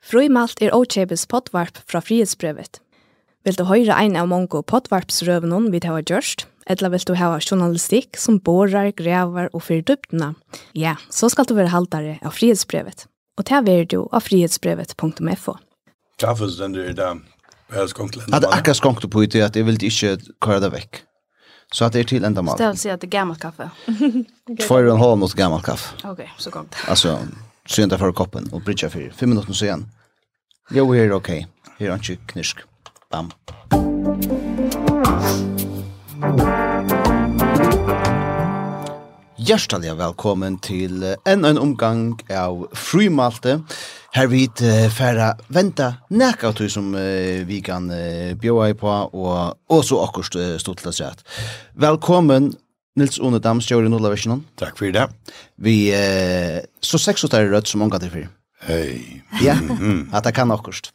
Frøymalt er Ochebes potvarp fra frihetsbrevet. Vil du høre en av mange potvarpsrøvene vi har gjørst, eller vil du ha journalistikk som borer, grever og fyrer dyptene? ja, så skal du være haltere av frihetsbrevet. Og det er du av frihetsbrevet.fo. Traffes den du da, jeg skonk til endamal. Akkurat skonk på ut i at jeg vil ikke køre det vekk. Så at det er til endamal. Stel si at det er gammalt kaffe. Tvær og en halv mot gammalt kaffe. Ok, så kom det. Altså, sen för koppen och bridge för 5 minuter sen. Jo, vi är okej. Okay. Här är knisk. Bam. Hjertelig velkommen til enn en omgang av Frymalte. Her vi uh, færa venta nekka av som uh, vi kan uh, bjóa i på, og også akkurst uh, stått til Velkommen Nils One Dam stjør i Nordlavisjonen. Takk for det. Vi, eh, så seks og tære rødt som unga til fyrir. Hei. Ja, at jeg kan akkurst.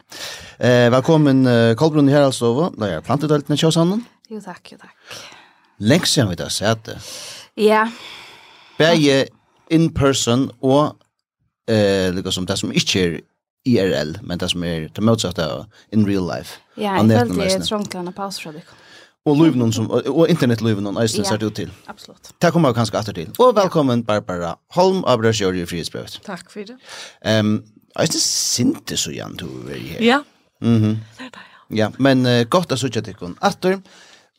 Eh, velkommen uh, Kolbrunn her altså. Da er plantedelten i Kjøsanden. Jo takk, jo takk. Lengst siden vi da sett det. Ja. Begge in person og eh, liksom det som ikke er IRL, men det som er det motsatte in real life. Ja, jeg følte jeg trongte en pause fra dere. Och Löven som och internet Löven och Iceland ser ut till. Absolut. Tack kommer jag kanske åter till. Och välkommen Barbara Holm av Brösjöri i Frihetsbrevet. Tack för det. Ehm, um, Iceland synte så jant över här. Ja. Mhm. Mm det det. Ja, ja men uh, gott att söka dig kon. Åter.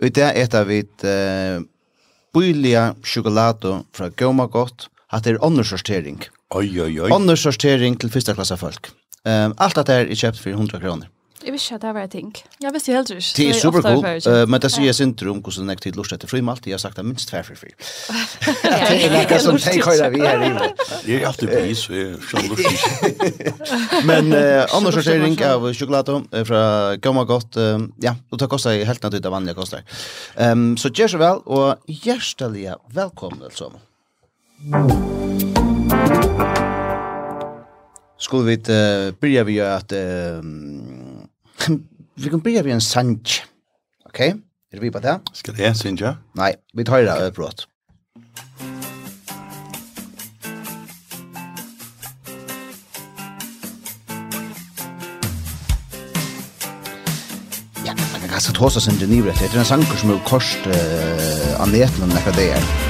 Och det är ett av ett eh uh, bylja chokolado från Goma gott. Hatt er annars sortering. Oj oj oj. Annars sortering till första klass folk. Ehm um, allt det här är köpt för 100 kroner. Jeg visste at det var et ting. Jeg visste helt ikke. Det er super cool, uh, men det sier jeg sinter om hvordan jeg tid lust etter frimalt. Jeg har sagt det minst tverfri fri. Det er ikke som tenk høyre vi her. i. Jeg er alltid pris, jeg skjønner ikke. Men uh, Anders sortering av sjokolade fra Gamma Gott. um, ja, og det koster helt natt ut av vanlige koster. Um, så gjør så vel, og hjertelig velkommen, altså. Skulle vi uh, börja vi at uh, Vi kan börja vi en sanj. Ok? Er vi på det? Skal det en sanj? Nej, vi tar det av öppråt. Ja, man kan kasta tåse sin genivret. Det er en sanker som er korst uh, anleten om nekka det är.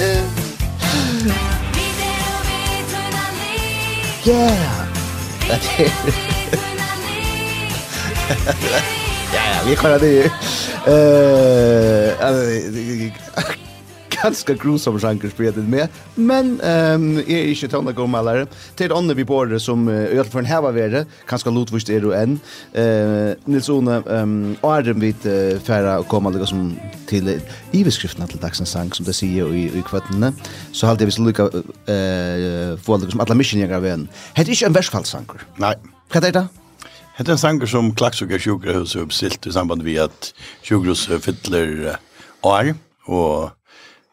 Yeah! ja, ja, vi klarar det Eh, alltså ganska grusom genre spredet med. Men um, jag är inte tonda gommalare. Till ånden vi bor som uh, i alla fall häva värde, ganska lotvist är du än. Uh, Nils One, um, Arden vid uh, färra och komma lika som till uh, iveskrifterna till dagsens sang som det säger i, i kvartene. Så halde vi så lika uh, få lika som alla missionjägar av en. Det är inte en versfallssanger. Nei. Vad är det? Det er en sanger som Klaxuka sjukrahus har uppsilt i samband med at sjukrahus fyller år og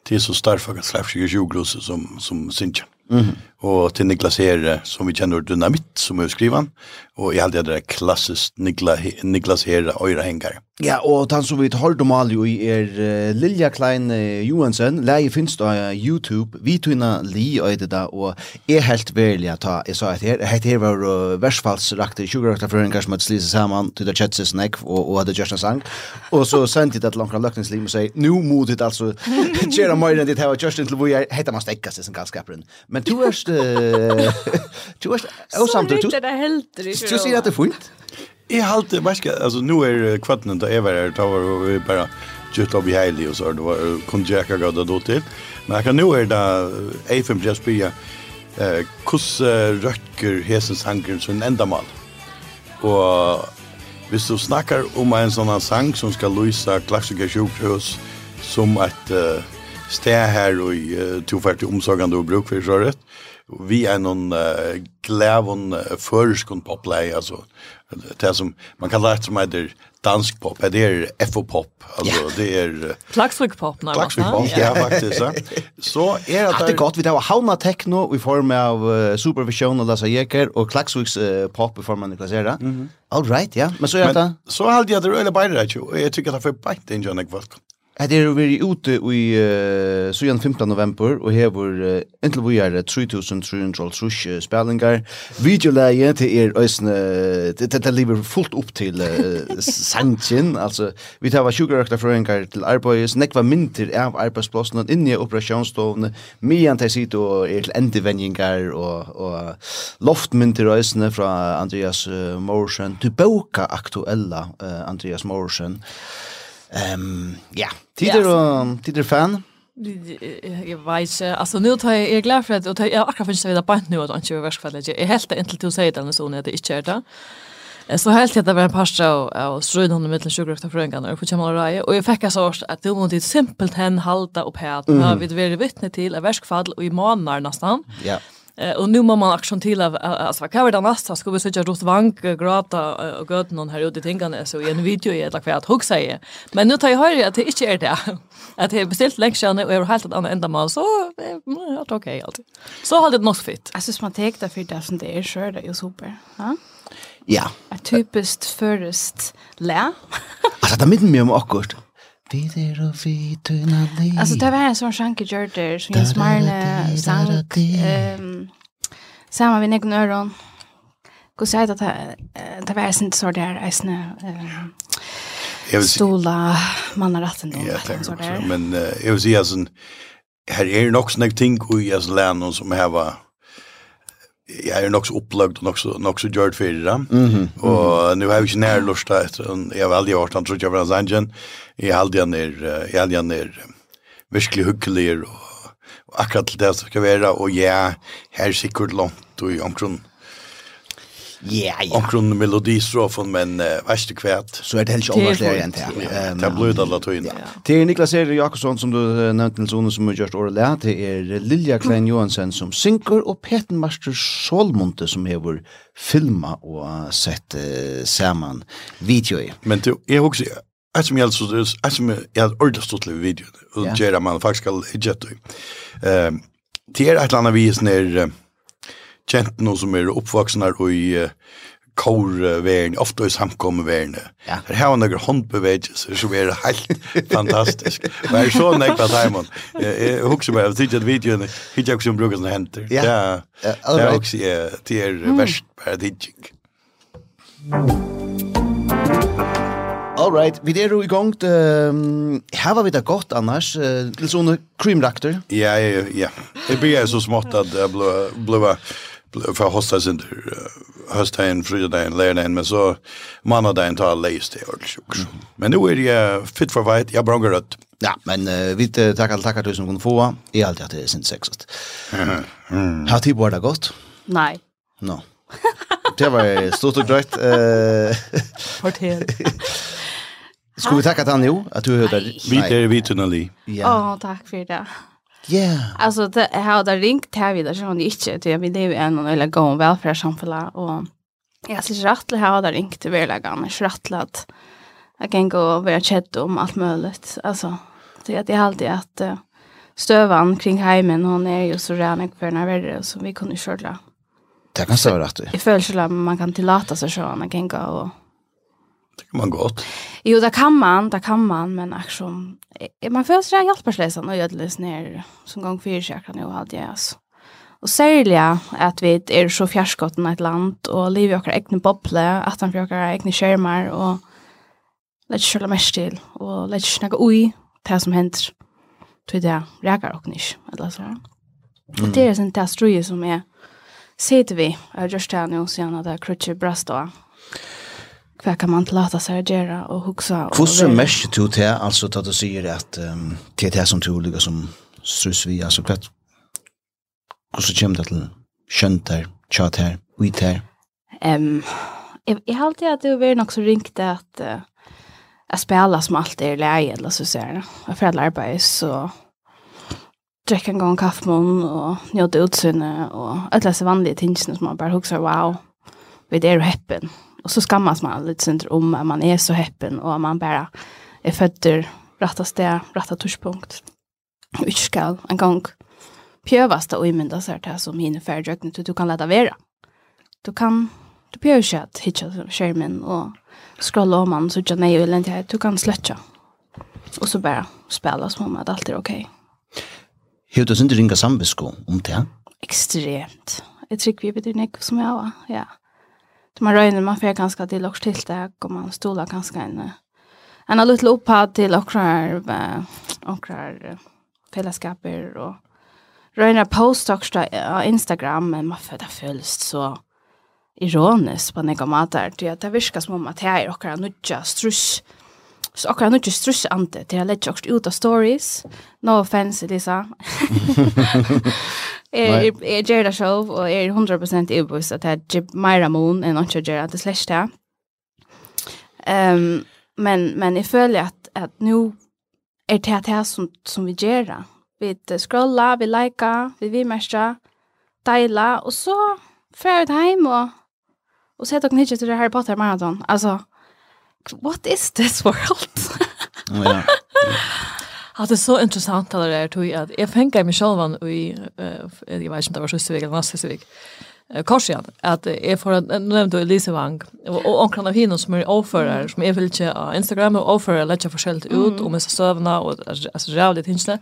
det er så starka släppsjuka juglos som som synja. Og til Och till Niklas Herre som vi känner dynamit som är skrivan och i hade det klassiskt Nikla, Niklas Herre öra hängare. Ja, og den som vi har om alle i er uh, Lilja Klein uh, Johansen. Leie finnes da uh, YouTube. Vi tøyna li og det da, og er helt velja ta, jeg sa at her, et her var uh, versfallsrakte, 20 rakta for en slise saman, til det kjetse snakk, og, og hadde gjørst en sang. Og så sendte jeg det langt løkningslim og sier, nu må ditt altså, kjera mer enn ditt her, og gjørst til hvor jeg heter man stekka seg som galskaperen. Men du erst, uh, du erst, og samtidig, du sier at det er fint. Jeg halte, vet ikke, altså, nå er kvartnen da jeg var her, da var vi bare gjort opp i heilig og så, det var kondjekka gada då til, men jeg kan nå er da, jeg for blir spyrja, hvordan røkker hesens sangren som en enda mal? Og hvis du snakkar om en sånn sang som skal lysa klassiker sjukhus, som et uh, sted her og uh, tilfærdig omsorgende og bruk for så rett, vi er noen uh, glævon uh, føreskund popleie, altså, det som man kan det som heter dansk pop, det är FO-pop, alltså yeah. det är... Klagsvig-pop när man pop, ja faktiskt. Ja. Så är det... Att det är gott, vi har Hauna Techno i form av uh, Supervision och Lasse Jeker och Klaxviks uh, pop i form av Niklas Era. Mm -hmm. All right, ja. Men så är det... Så hade jag det röjliga bajra, och jag tycker att det är för bajt en jönig välkommen. Det er vi ute i uh, 15. november, og her var uh, inntil vi er 3300 spillinger. Videoleie til er øsne, det lever fullt opp til uh, sannsyn, altså vi tar sjukerøkta frøyngar til arbeids, nekva mynter av arbeidsplassene, inni operasjonsstående, mian til sitt og er til endevendinger, og, og loftmynter øsne fra Andreas uh, Morsen, til boka aktuella uh, Andreas Morsen. Ehm ja, tider och tider fan. Jag vet inte, alltså nu tar jag är glad för att och jag akkurat finns det vidare på nu att inte vara överskallas. Jag är helt enkelt till att säga den så när det inte är där. Så helt det var en pasta av strøyden under mittlen sjukkerøkta frøyngarna på Kjemal Rai, Och jag fick så att at det måtte simpelt hen halda opp her, at vi har vært vittne till et verskfall och i månader nästan. Ja. Yeah. Eh och nu man action till av alltså vad kan det nästa ska vi söka rot vank gråta och gott någon här ute tänkande så i en video i ett kvart hugga säger. Men nu tar jag höra att det inte är det. Att det är beställt läxan och är har helt ett annat ändamål så det okej allt. Så har det något Jag Alltså man tar det för det som det är så det är super. Ja. Ja. Typiskt förrest lä. Alltså där mitten med om akkurat. Vi der og vi tøyna li Alltså det var en sån sjanke gjörder som Jens Marne sang um, Samma vid Nekon Öron. Gå säga att det var en sån sort där eisne um, Stola mannaratsen Ja, men uh, jag vill säga att här är nog snägg ting i Jens Lennon som har var jag är nog så upplagd och nog så nog så gjort för det. Mhm. Och nu har jag ju när lust att jag väl gjort han tror jag var sangen. Jag hade han ner jag hade han ner verkligen hycklig och akkurat det som ska vara och ja här sikkert långt och i omkring Ja, ja. Omkron melodistrofen, men uh, verste kvært. Så er det helst overslag enn til. Det er blod alle tøyene. er Niklas Eri Jakobsson, som du nevnte, til One, som har gjort året lært. det er Lilja Klein Johansen som synker, og Peten Master Solmonte som har filma og sett uh, saman video i. Men du, jeg har også, Jeg som jeg altså, jeg som jeg har ordet stått til videoen, og det gjør man faktisk skal gjøre det. Det er et eller annet vis når, kjent noen som er oppvaksne i uh, kårveren, ofte i samkommeverne. Ja. Her har han noen håndbevegelser som er helt fantastisk. Og jeg er så på Simon. Jeg husker meg, jeg tykker at videoen, ikke jeg som bruker sånne henter. Ja, ja, Det er også, det er verst, bare tykker. All right, vi er jo i gang. Um, her var vi da godt annars. Uh, litt sånne krimrakter. Ja, ja, ja. Det blir så smått at jeg ble, ble för hosta sin höstdagen, fredagen, lördagen men så måndagen tar läst det ordentligt också. Men nu är det fit for fight. Jag brångar rött. Ja, men uh, vi tackar tackar som gånger få. Är alltid att det är sin sexast. Mm. Har tid på det gott? Nej. No. det var stort och dröjt. Fortell. Skulle vi tacka till han nu? Att du hörde? Vi är vitunali. Ja. Åh, tack för det. Yeah. Alltså det har där ringt här vidare så hon inte till vi lever en eller gå om välfärdssamhälle och jag ser rätt det har där ringt till verkligen att Jag kan gå och vara chat om allt möjligt. Alltså det är det alltid att stövan kring hemmen hon är ju så rädd för när värre så vi kunde köra. Det kan så rätt. Jag följer så man kan tillåta sig så man kan gå och Det kan man gott. Jo, det kan man, det kan man, men aktion man får sig hjälpslösan och ödles ner som gång fyrir sig kan ju hade altså. alltså. Och at att vi är så fjerskotten et ett land och livet i våra egne boble, att han fjerker egne skjermar, og och ikke kjöla mest till och lätt snacka ui det som hender, til det räkar och nisch, eller så. Mm. Det är sånn det struje som är sitter vi, jag just här nu sen att det krutcher brast då hva kan man tillata seg å gjøre og huske. Hvordan merker du til, altså, da du sier at um, til det som du ligger som strus vi, altså, hva, hvordan kommer det til skjønt her, tjat her, ut her? Um, jeg, jeg har alltid at det var nok så ringt at uh, jeg spiller som alltid er leie, eller så ser jeg, og for alle så drekk en gang kaffemån, og njøte utsynet, og alle disse vanlige tingene som man bare husker, wow, vi er jo heppen, Och så skammas man lite sent om att man är så häppen och att man bara är fötter rätta steg, rätta touchpunkt. ska en gång pjövasta och imynda sig det som hinner färdjökning du kan lätta vera. Du kan, du behöver inte att hitta skärmen och scrolla om man så jag nej eller inte du kan släcka. Och så bara spela som om att allt är okej. Okay. du inte ringa sambisko om det? Extremt. Jag tycker vi betyder nek som jag var, ja man röjner man får ganska till och till det och man stolar ganska en en har lite upphad till och krar och krar fällskaper och röjner post också på Instagram men man får det följst så ironiskt på några matar till att det viskar som att här och krar nudja struss Så akkurat nu ikke strusser ante til jeg legger også ut av stories. No offense, Lisa. Jeg, jeg gjør det selv, og jeg er 100% ibus at jeg gjør mer ramon enn ikke gjør at det slags det. Um, men, men jeg føler at, at nå er det det som, som vi gjør det. Vi scrolla, vi lika, vi vimerska, dela og så fer vi hjem og, og ser dere ikke til det Harry Potter marathon. Altså, what is this world? ja. Ja, det er så interessant alle det her, tog jeg. Jeg fengar meg selv an i, uh, jeg vet ikke om det var Søsevik eller Nassesevik, uh, Korsian, at jeg får, nå nevnte du Elise Wang, og, og omkring av henne som er overfører, som jeg vil ikke av Instagram, og overfører lett seg forskjellig ut, mm. og med seg søvnene, og altså, rævlig tingene.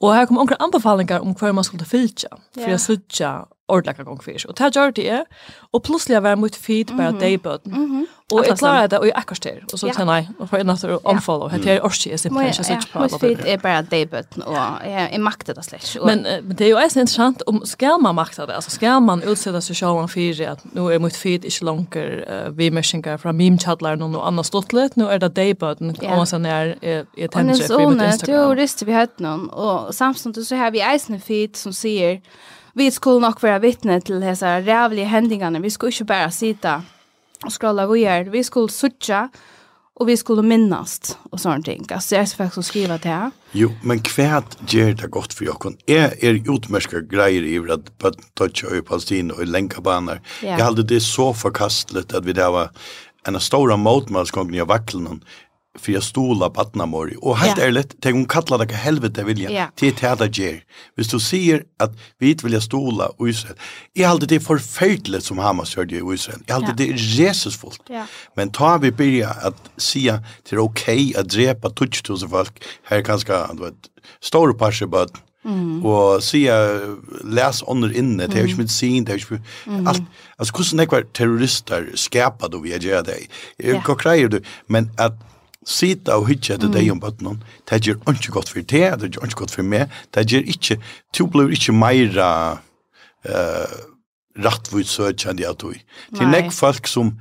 Og her kom omkring anbefalinger om hver man skulle fylkja, for jeg sutja ordentlig gang fyrir. Og det gjør det jeg, og plutselig var mitt feed bare dagbøten. Og jeg klarer det, og jeg akkurat til. Og så sier jeg nei, og for en natter omfollow, og det er orsi, jeg sitter ikke, jeg sitter på. mitt feed er bare dagbøten, og jeg makter det slett. Men det er jo også interessant, om skal man makta det, altså skal man utsette seg selv om fyrir, at nå er mitt feed ikke langer uh, vimersinger fra meme-chatleren og noe annet stått litt, nå er det dagbøten, og sånn er jeg tenker på mitt Instagram. Og nå er det jo rister vi høyt noen, og samtidig så har vi eisende feed som sier, vi skulle nok være vittne til disse rævlige hendingene. Vi skulle ikke bare sitte og skrolla videre. Vi skulle sutja, og vi skulle minnast og sånne ting. Altså, jeg er faktisk å skrive til her. Jo, men hva gjør det godt for jokken? Jeg er utmerska greier i at Bøttøtje og Palestina og i lenkabaner. Ja. Jeg hadde det så forkastelig at vi der var en av stora motmalskongene i vaklenen för jag stola patna och helt ja. ärligt tänk hon kallar det helvete vilja ja. till täta ger. Hvis du säger att vi inte vill stola och Israel. Jag hade det förfärligt som Hamas gjorde i Israel. Jag hade ja. det resusfullt. Ja. Men tar vi börja att säga till okej okay att drepa tusen folk här kanske du vet stora passer bad. Mm. Och sier, läs under inne, det är ju ikke medisin, det är ju ikke... Mm. Alt, altså, hvordan er terrorister skapade du vil gjøre det? Jeg kan men att Sita og hitje etter deg om bøttenen, det gjør ikke godt for te, det gjør ikke godt for meg, det gjør ikke, du blir ikke meira uh, rattvis søkjende av tog. Det er nekk folk som,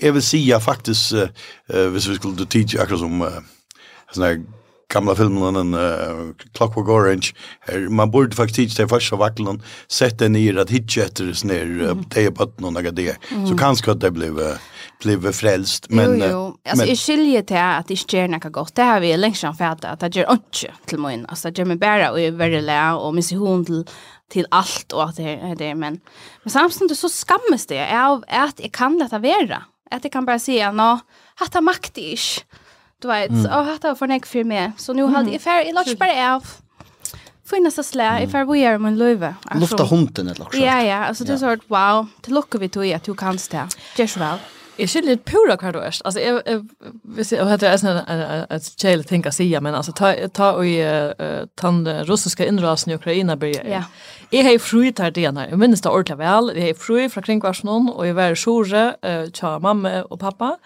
jeg vil si faktisk, uh, hvis vi skulle tidje akkurat som, uh, sånne gamla filmen en uh, Clockwork Orange. Her, man borde faktiskt det första vacklan sätta ner att hitje etter det ner mm. det på någon av det. Så kanske at det blev uh, blev frälst men jo, jo. alltså men, jeg skiljer till att det sker något gott det har vi lengst som för att det gjør ikke till min altså det med bara och är väldigt lä och mission till til allt och att det det men men samtidigt så skammes det av att jag kan detta vara att jeg kan bara säga nå hatta makt ikke. Du vet, mm. och hatta för näck for meg. Så nå hadde jeg ferdig, jeg lunch bare av. Finnes det nästa jeg ferdig I were min løyve. Lufta hunden eller något. Ja, ja, alltså det är så wow. Det lockar vi till att du kan stå. Det är så väl. Jeg ser litt pura hva du er. Altså, jeg, jeg, hvis jeg, og dette er sånn et kjæle ting å si, men altså, ta ta og uh, den russiske innrasen i Ukraina blir. Ja. Jeg har fri til det när. Jeg minnes det ordentlig vel. Jeg har fri fra kring vars någon och jag var sjore uh, tja mamma og pappa.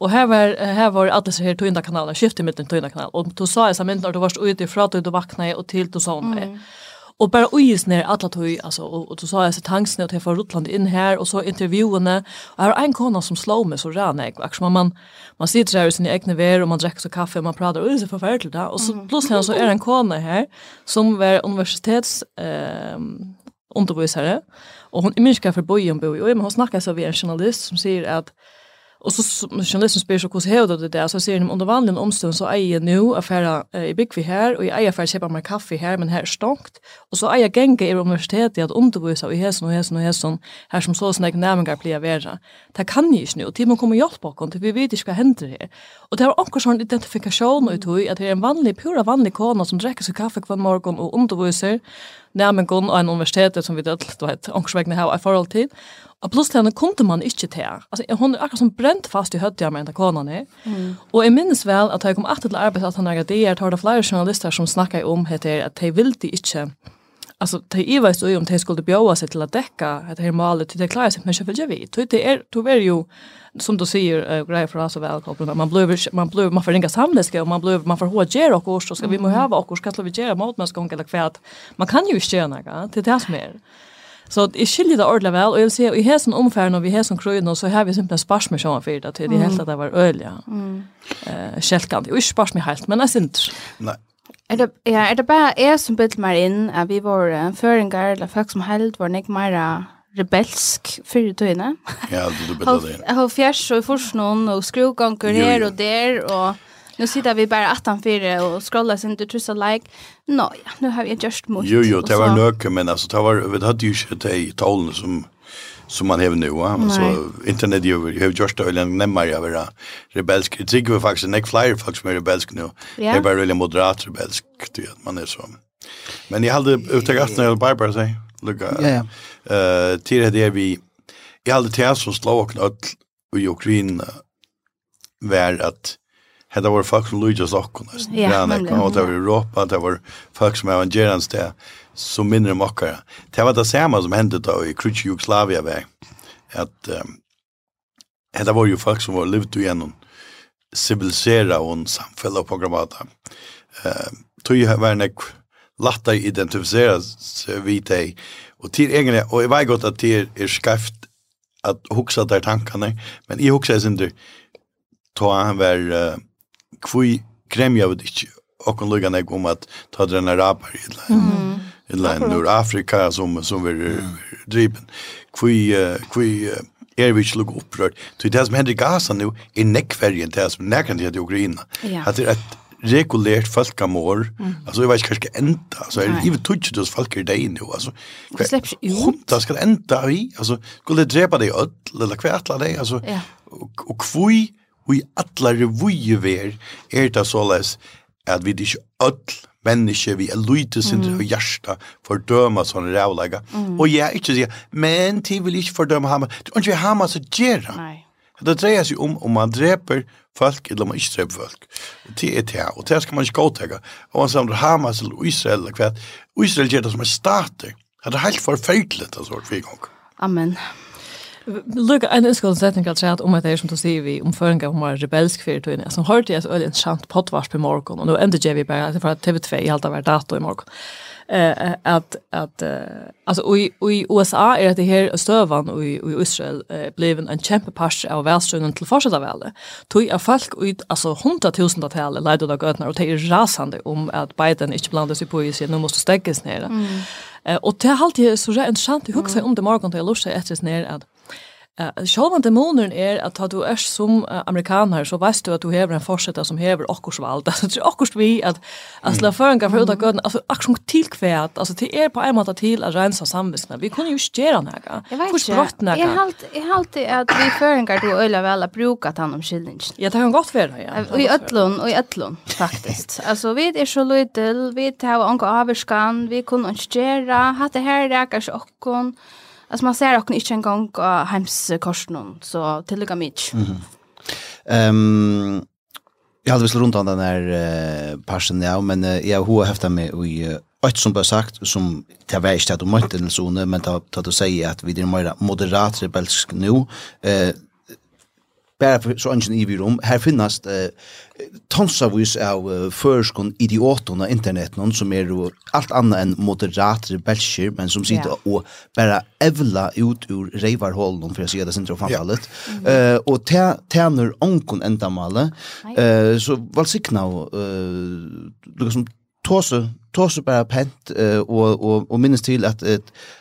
Og her var her var alle så här tunda kanalen skifte mitt tunda kanal Og du sa jeg sammen, når du var ute fra, att du vakna og til du somnade. Mm. Och bare uges ner alla tog alltså och, og så sa jag så tanken att jag får Rutland in här och så intervjuerna. Og her är en kona som slår meg så ran jag liksom man man sitter her i sin egna ver, och man dricker så kaffe och man pratar. Och det är forferdelig där och så plötsligt så är det en kona här som var universitets ehm undervisare. Och hon er minska för bojen bo och men hon snackar så vi en journalist som sier att Och så journalisten spyr så hur ser det där så ser de under vanliga omständigheter så äger nu affära i Bigvi här och i äger affär köpa mig kaffe här men här stångt och så är jag gänga i universitetet att undervisa och häsen och häsen och häsen här som så snägg närmare blir vara. Det kan ju inte och till man kommer hjälpa och till vi vet inte vad händer här. Och det var också en identifikation ut hur att det är en vanlig pura vanlig kona som dricker sig kaffe kvar morgon och undervisar närmare och en universitet som vi det vet också vägna här i förhåll till Og pluss til henne kunde man ikke til. Altså, hun er akkurat som brent fast i høyde med meg enda konan. Mm. Og jeg minnes vel at jeg kom alltid til arbeid at han er det er tar det flere journalister som snakker om heter at de vil de ikke Alltså det är ju så om det skulle bjöa sig till att täcka det här målet till det klarar sig men jag vill ju. Det är to är ju som du säger grejer för oss väl kopplat man blir man blir man får inga samlingska och man blir man får hårdgera och och så ska vi må ha och ska vi göra mot man ska gå eller kvärt. Man kan ju inte göra något. Det är det som är. Så jeg skiljer det ordentlig vel, og jeg vil si, i hesen omfæren og vi hesen krøyene, så har vi simpelthen spars med sjåan fyrir det, til de helt at det var øl, ja. Mm. Uh, Kjelkant, og ikke spars med helt, men jeg synes. Nei. Er det, ja, er det bare jeg som bilt meg inn, at vi var uh, føringer, eller folk som helt, var ikke mer rebelsk fyrir tøyne. Ja, du bättre det. Halvfjers og i forskningen, og skruvganger her og der, og... Nu sitter vi bara attan fyra och scrollar sin du trussar like. Nå ja, nu har vi just mot. Jo jo, det var nöke men alltså det var vi hade ju inte i talen som som man har nu va så internet ju vi har just det eller nämma jag vara rebelsk. Det tycker vi faktiskt neck flyer som mer rebelsk nu det är bara really moderat rebelsk det vet man är så men jag hade uttagat när jag bara säger lucka eh till det vi jag hade till som slå och knall i Ukraina var att hetta var folk som lúja oss. Ja, nei, kom det var Europa, det var folk som var gerans där, som mindre mockare. Det var det samma som hände da i Krutsch Jugoslavia vei. At um, var jo folk som var levt igenom civilisera og samfälla på programmata. Uh, tog ju var en latta att identifiera sig vid dig. Och till egna, och jag vet gott att det är skäft att huxa där tankarna, men jag huxar inte ta han var uh, kvui kremja vid ikkje okkon lukka nei om at ta den araber i land i land nur Afrika som som vi dripen kvui kvui er vi lukka upprørt. opprørt. Så det som hender i Gaza nu er nekkvergen det som nekkant i Ukraina. At det er et regulert folkamor. Alltså jag vet kanske ända alltså är ju touch det folk är det nu alltså. Det släpps ju. Det ska ända i alltså skulle drepa dig öll eller kvärtla dig alltså och och kvui og i atlare vuje ver er det såles at vi ikke öll menneske vi er lyte sin mm. og hjärsta fordøma sånne rævlega. Mm. Og jeg ikke sier, men de vil ikke fordøma Hamas. Det er ikke vi Hamas å gjøre. Nei. Det dreier seg om om man dreper folk eller om man ikke dreper folk. Det er det, og det skal man ikke godtega. Og man samler Hamas eller Israel eller hva. Israel gjør det som er stater. Det er helt forferdelig, det er sånn, vi Amen. Lukka, en ønskål setning at sett om at det er som du sier vi om føringa om var rebelsk fyrir tøyne, som hørte jeg så øyelig en sant potvarsp i morgon, og nå enda jeg vi bare, for at TV2 i alt av hver dato i morgon, eh, at, at eh, altså, og i USA er at det her støvan og i Israel eh, blev en kjempe pars av velstrønnen til fortsatt av alle, tog av folk ut, altså, hundra tusen av tale leide av gøtner, og det er rasande om at Biden ikke på i poesi, nå måste stegges nere. Mm. Eh, og det er alltid så interessant å huske om det morgon, da jeg lurer seg etter nere at Uh, Sjåvan til er at du er som uh, amerikaner, så veist du at du hever en forsetter som hever okkurs vald. Altså, det er okkurs vi at, at slå føringer for ut av gøden, altså, akkur som tilkvæt, altså, det er på en måte til at rensa samvisna. Vi kunne jo ikke gjøre nega. Jeg vet ikke. Jeg halte, jeg halte at vi føringar du øyla vel har brukat han om skyldningen. Ja, det kan godt være, ja. Og i ötlun, og i ötlun, faktisk. altså, vi er så løydel, vi tar anka avvarskan, vi kunne ikke gjøre, hatt det her rekar ikke okkon, Alltså man ser också inte en gång av hemskorsen så tillika mycket. Mm -hmm. um, jag hade visst runt om den här uh, passion ja, men uh, jag har haft det med i uh, Ett som bara sagt, som det var inte att de inte den zone, men det du säger att vi är mer moderat rebelsk nu, eh, bara för så ingen i rum. Här finnas eh, tonsavis av uh, förskon idioterna internet någon som är er allt annat än moderat rebellskir men som sitter yeah. och bara evla ut ur revarhålen för att säga det sen tror framfallet. Eh och tä täner onkon ändamålet eh uh, så vad sikna uh, liksom tåse tåse bara pent uh, och och och minns till att uh,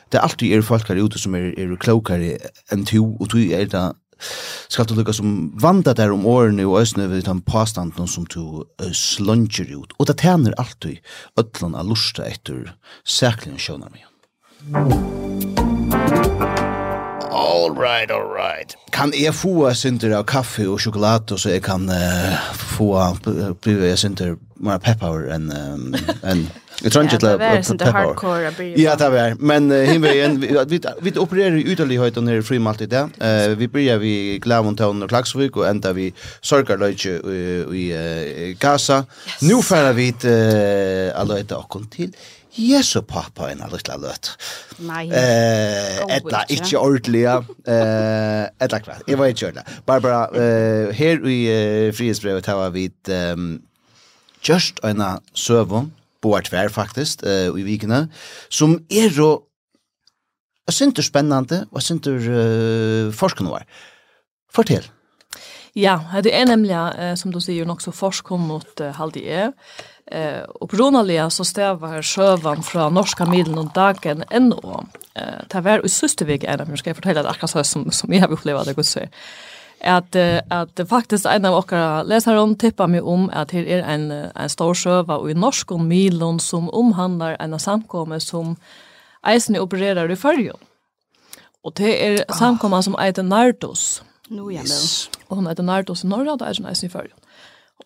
det alltid är folk här ute som är är klokare än to och du är det skal du lukka som vanda der om årene og øsne ved den påstanden som du slunger ut. Og det tjener alltid ødlan av lusta etter særkling sjønar mig. All right, all right. Kan jeg få sinter av kaffe og sjokolade, så jeg kan uh, få uh, blive sinter mer pepper än en Jag tror inte att det är hardcore Ja, det är. Men hinvägen vi vi opererar ju ytterligheten här i Frimalt idag. Eh vi börjar vi Glavontown och Klagsvik och ända vi Sorgarlöje i Gaza. Nu färdar vi till alla ett och till Jesu pappa en av lilla løt. Nei. Eh, etla ikkje ordentlig. Eh, etla kvart. Jeg var ikke ordentlig. Barbara, eh, her i eh, frihetsbrevet har vi um, just eina søvn, boar tvær faktisk, uh, i vikene, som er jo og synder spennende, og synder uh, forskende var. Fortell. Ja, det er nemlig, uh, som du sier, nok så forskom mot uh, halde jeg. Eh, opprunalega så stavar sjøvan fra norska middelen og dagen ennå. Eh, det var i søstevig, jeg skal fortelle det akkurat så som, som jeg har opplevd det godt sier. Eh, at at faktisk en av okkara lesaron tippa meg om at her er en en stor sjøva og i norsk om milon som omhandlar en samkomme som eisen opererar i Førjon. Og det er samkomma som eiter Nardos. Nu ja. Og hun heter Nardos i Norra, og det er som eisen i Førjon.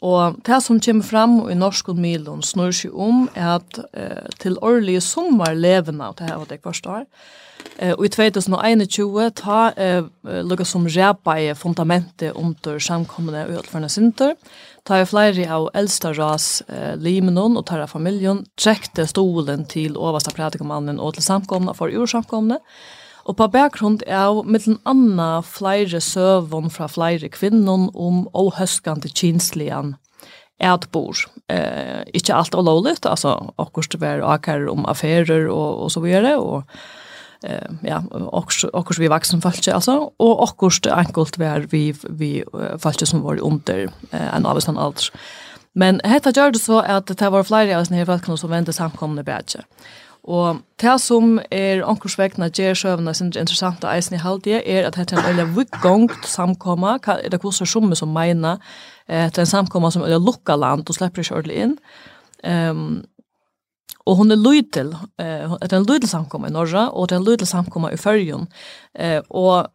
Og det som kommer fram i norsk og milen snur seg om er at eh, til årlige sommerlevene, og det her var det første år, eh, og i 2021 ta eh, lukket som ræpa i fundamentet under samkommende og utførende sinter, ta i flere av eldste ras eh, limenon og tarra familien, trekte stolen til overste prædikamannen og til samkommende for ursamkomne, og Og på bakgrund av mittlen anna flere søvn fra flere kvinnon om åhøskande kinslian ætbor. Eh, ikke alt olovligt, altså akkurat det var akkurat om affærer og, og så videre, og eh, ja, akkurat vi vaksen falske, altså, og akkurat enkelt var vi, vi falske som var under eh, en avstand alder. Men hetta gjør det så at det var flere av oss nere som vendte samkomne bedre. Eh, Og det som er omkursvekna gjer sjøvna sin interessante eisen i halvdige er at det er en veldig vikgongt samkomma, er det kurser som som meina, det er en samkomma som er lukka land og slipper ikke ordentlig inn. Um, og hun er lydel, uh, det er en lydel samkomma i Norra, og det er en lydel samkomma i Førjun. Uh, og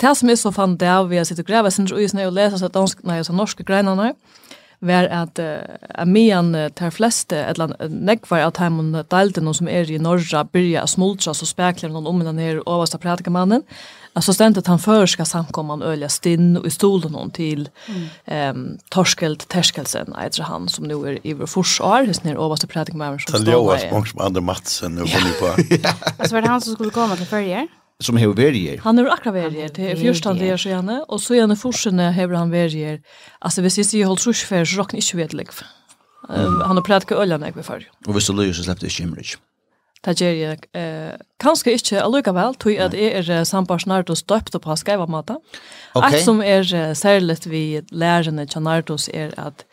det som er så fann det av vi har sittet og grevet, jeg i ikke og lesa seg dansk, nei, så norske greinene, uh, var at uh, amian uh, tar fleste, eller nekvar av teimen deltene som er i Norra, byrja smultra, så spekler noen om den her overste prædikamannen, Alltså att han förska samkomman öliga stinn och i stolen hon till mm. ehm Torskelt Terskelsen heter han som nu är i vår forsar hos ner överste predikmannen som står där. Det är ju Matsen nu på. Alltså var det han som skulle komma till förr? som hever verier. Han er akkurat verier, det er fjörstan det er så gjerne, og så gjerne forsene hever han verier. Altså, hvis jeg sier holdt sursfer, så råkner ikke vet lekv. Han har prædt ikke øljene jeg ved før. Og hvis du løyer, så slipper du ikke imrich. Det gjør jeg. Eh, kanskje ikke allikevel, tog at jeg er sambar Nardos døpt på skreivamata. Okay. Alt som er særlig vi lærerne til Nardos er at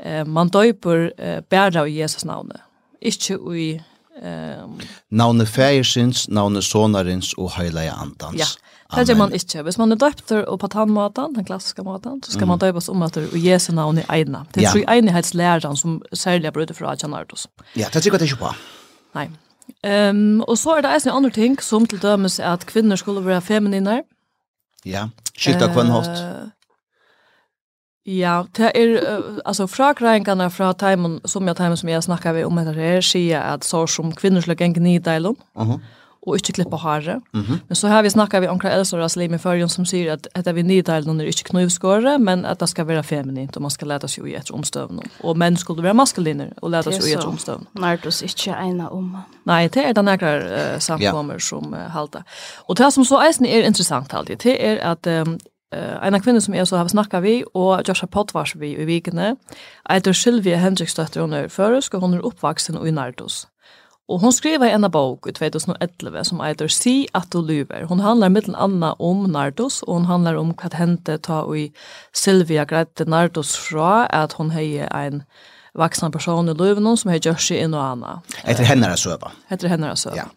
eh, man døper eh, bæra i Jesus navnet. Ikke i Um, navne fægersins, navne sonarins og heilige andans. Ja, det gjør man ikke. Hvis man er døpt og på tannmaten, den klassiske måten, så skal mm. man døpes om etter og Jesu navn i eina. Det er ja. tror som særlig er brudet fra Kjennardos. Ja, det er sikkert ikke på. Nei. Um, og så er det en andre ting, som til dømes er at kvinner skulle være femininer. Ja, skilta kvann haft. Uh, Ja, det er, altså, fra greiingene fra teimen, som jeg teimen som jeg snakker vi om etter her, sier at så som kvinner slår gjengen i deilom, uh -huh. og ikke klippe hare. Men så har vi snakket vi om hva Elsa Raslim i førjen som sier at etter vi nye deilom er ikke knivskåre, men at det skal være feminint, og man skal lete seg i etter omstøvende. Og menn skulle være maskuliner og lete seg i etter omstøvn. Når du ikke egnet om. Nei, det er den ekker uh, samkommer yeah. som uh, halter. Og det som så eisen er interessant alltid, det er at um, Uh, en av kvinner som jeg så har snakket vi, og Joshua Potvars vi i vikene, etter Sylvia Hendriksdøtter, hun er føresk, og hun er oppvaksen i Nardos. Og hun skriver en bok i 2011 som heter Si at du lyver. Hun handlar mittel anna om Nardos, og hun handlar om hva hente ta i Sylvia greide Nardos fra at hon heier en vaksen person i lyven, som heier Joshi inn og Anna. Etter henne er søva. Etter henne er søva. Ja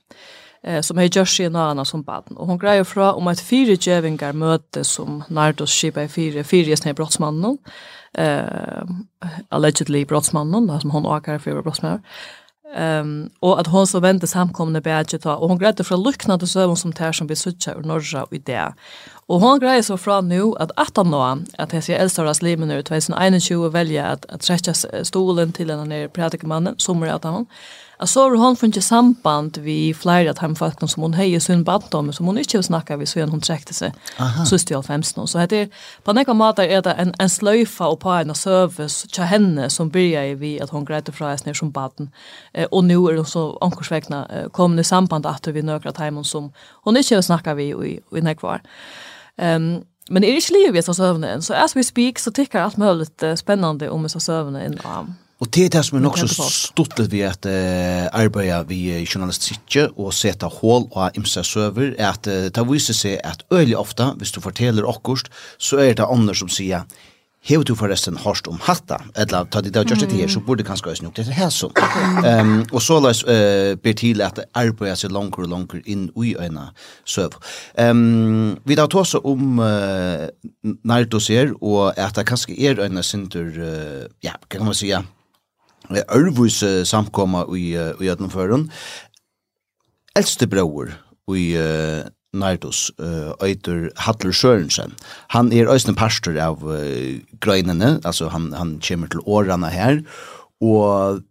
eh, som har gjort og noe som baden. Og hun greier fra om et fire djevingar møte som Nardos skipa i fire, fire gjestene i brottsmannen, eh, allegedly brottsmannen, som hon åker for å brottsmannen, Um, og at hon så vente samkomne bæge ta, og hon greide fra luknande søvn som tær som vi suttja ur norra og det. Og hon greide så fra nu at at han nå, at hese eldståras limen ur 2021 velja at, at trekja stolen til henne nere prædikemannen, som er at han, Jag så hur hon fanns samband vi flera av de folken som hon höjer sin band om som hon inte snackar vi så hon träckte sig sist i all femsten. Så det är på några måte är det en, en slöjfa och på en service till henne som börjar vi att hon gräter oss ned som band. Eh, och nu är hon så omkursvägna eh, kommer i samband att vi nökrar timon som hon inte snackar vid och i, och i kvar. Ehm um, Men är det inte livet av sövnen? Så as we speak så tycker allt möjligt spännande om så sövnen. Um. Og det er det som er nok så stortlet vi at uh, arbeidet vi journalistikket og seta hål og imse søver, er at uh, det viser seg at øyelig ofta, hvis du forteller akkurst, så er det andre som sier Hever du forresten harst om hatta, eller ta det av just det her, så burde kanskje også nok det her som. Um, og så løs uh, ber til at arbeidet seg langer og langer inn i øyne søv. Um, vi da tar også om uh, nærdoser, og at det kanskje er øyne sinter, uh, ja, kan man sige, Ørvus samkomma i i Jøtnføren. Eldste bror i Nardos Eitur Hatler Sørensen. Han er øysten pastor av grøynene, altså han, han kommer til årene her, og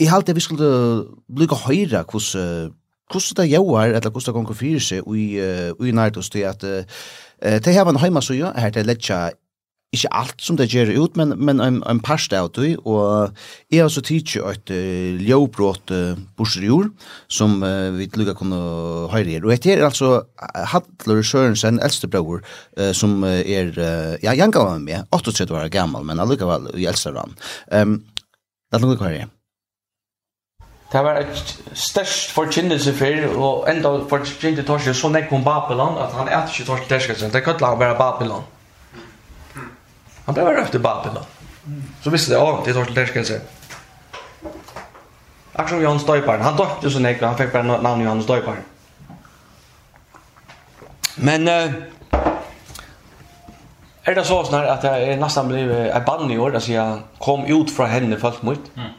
i halte vi skulle lykke høyre hvordan hvordan det gjør, eller hvordan det fyrir seg i, i Nardos, til at uh, det her var en her til Letja ikke alt som det gjør ut, men, men en, en par sted av det, og jeg har så tidsi et uh, ljøvbrått uh, borser jord, som uh, vi til lukka kunne høre her. Og etter er altså Hadler Sørensen, eldste bror, uh, som uh, er, uh, ja, jeg gav med, 38 år gammel, men allikevel i eldste rann. Um, det lukka høyre her. Det var et størst forkynnelse for, og enda forkynnelse torsk så nekk om Babylon, at han er ikke torsk derskatsen, det kallet han bare Babylon. Han blev röpt i Babylon. Så visste det, ja, det är Torsten Terskelse. Akkurat som Johannes Han dök ju så nekva, han fick bara namn Johan Stoiparen. Men eh, är det så snart att jag är nästan blivit en bann i år, alltså jag kom ut från henne fullt mot. Mm.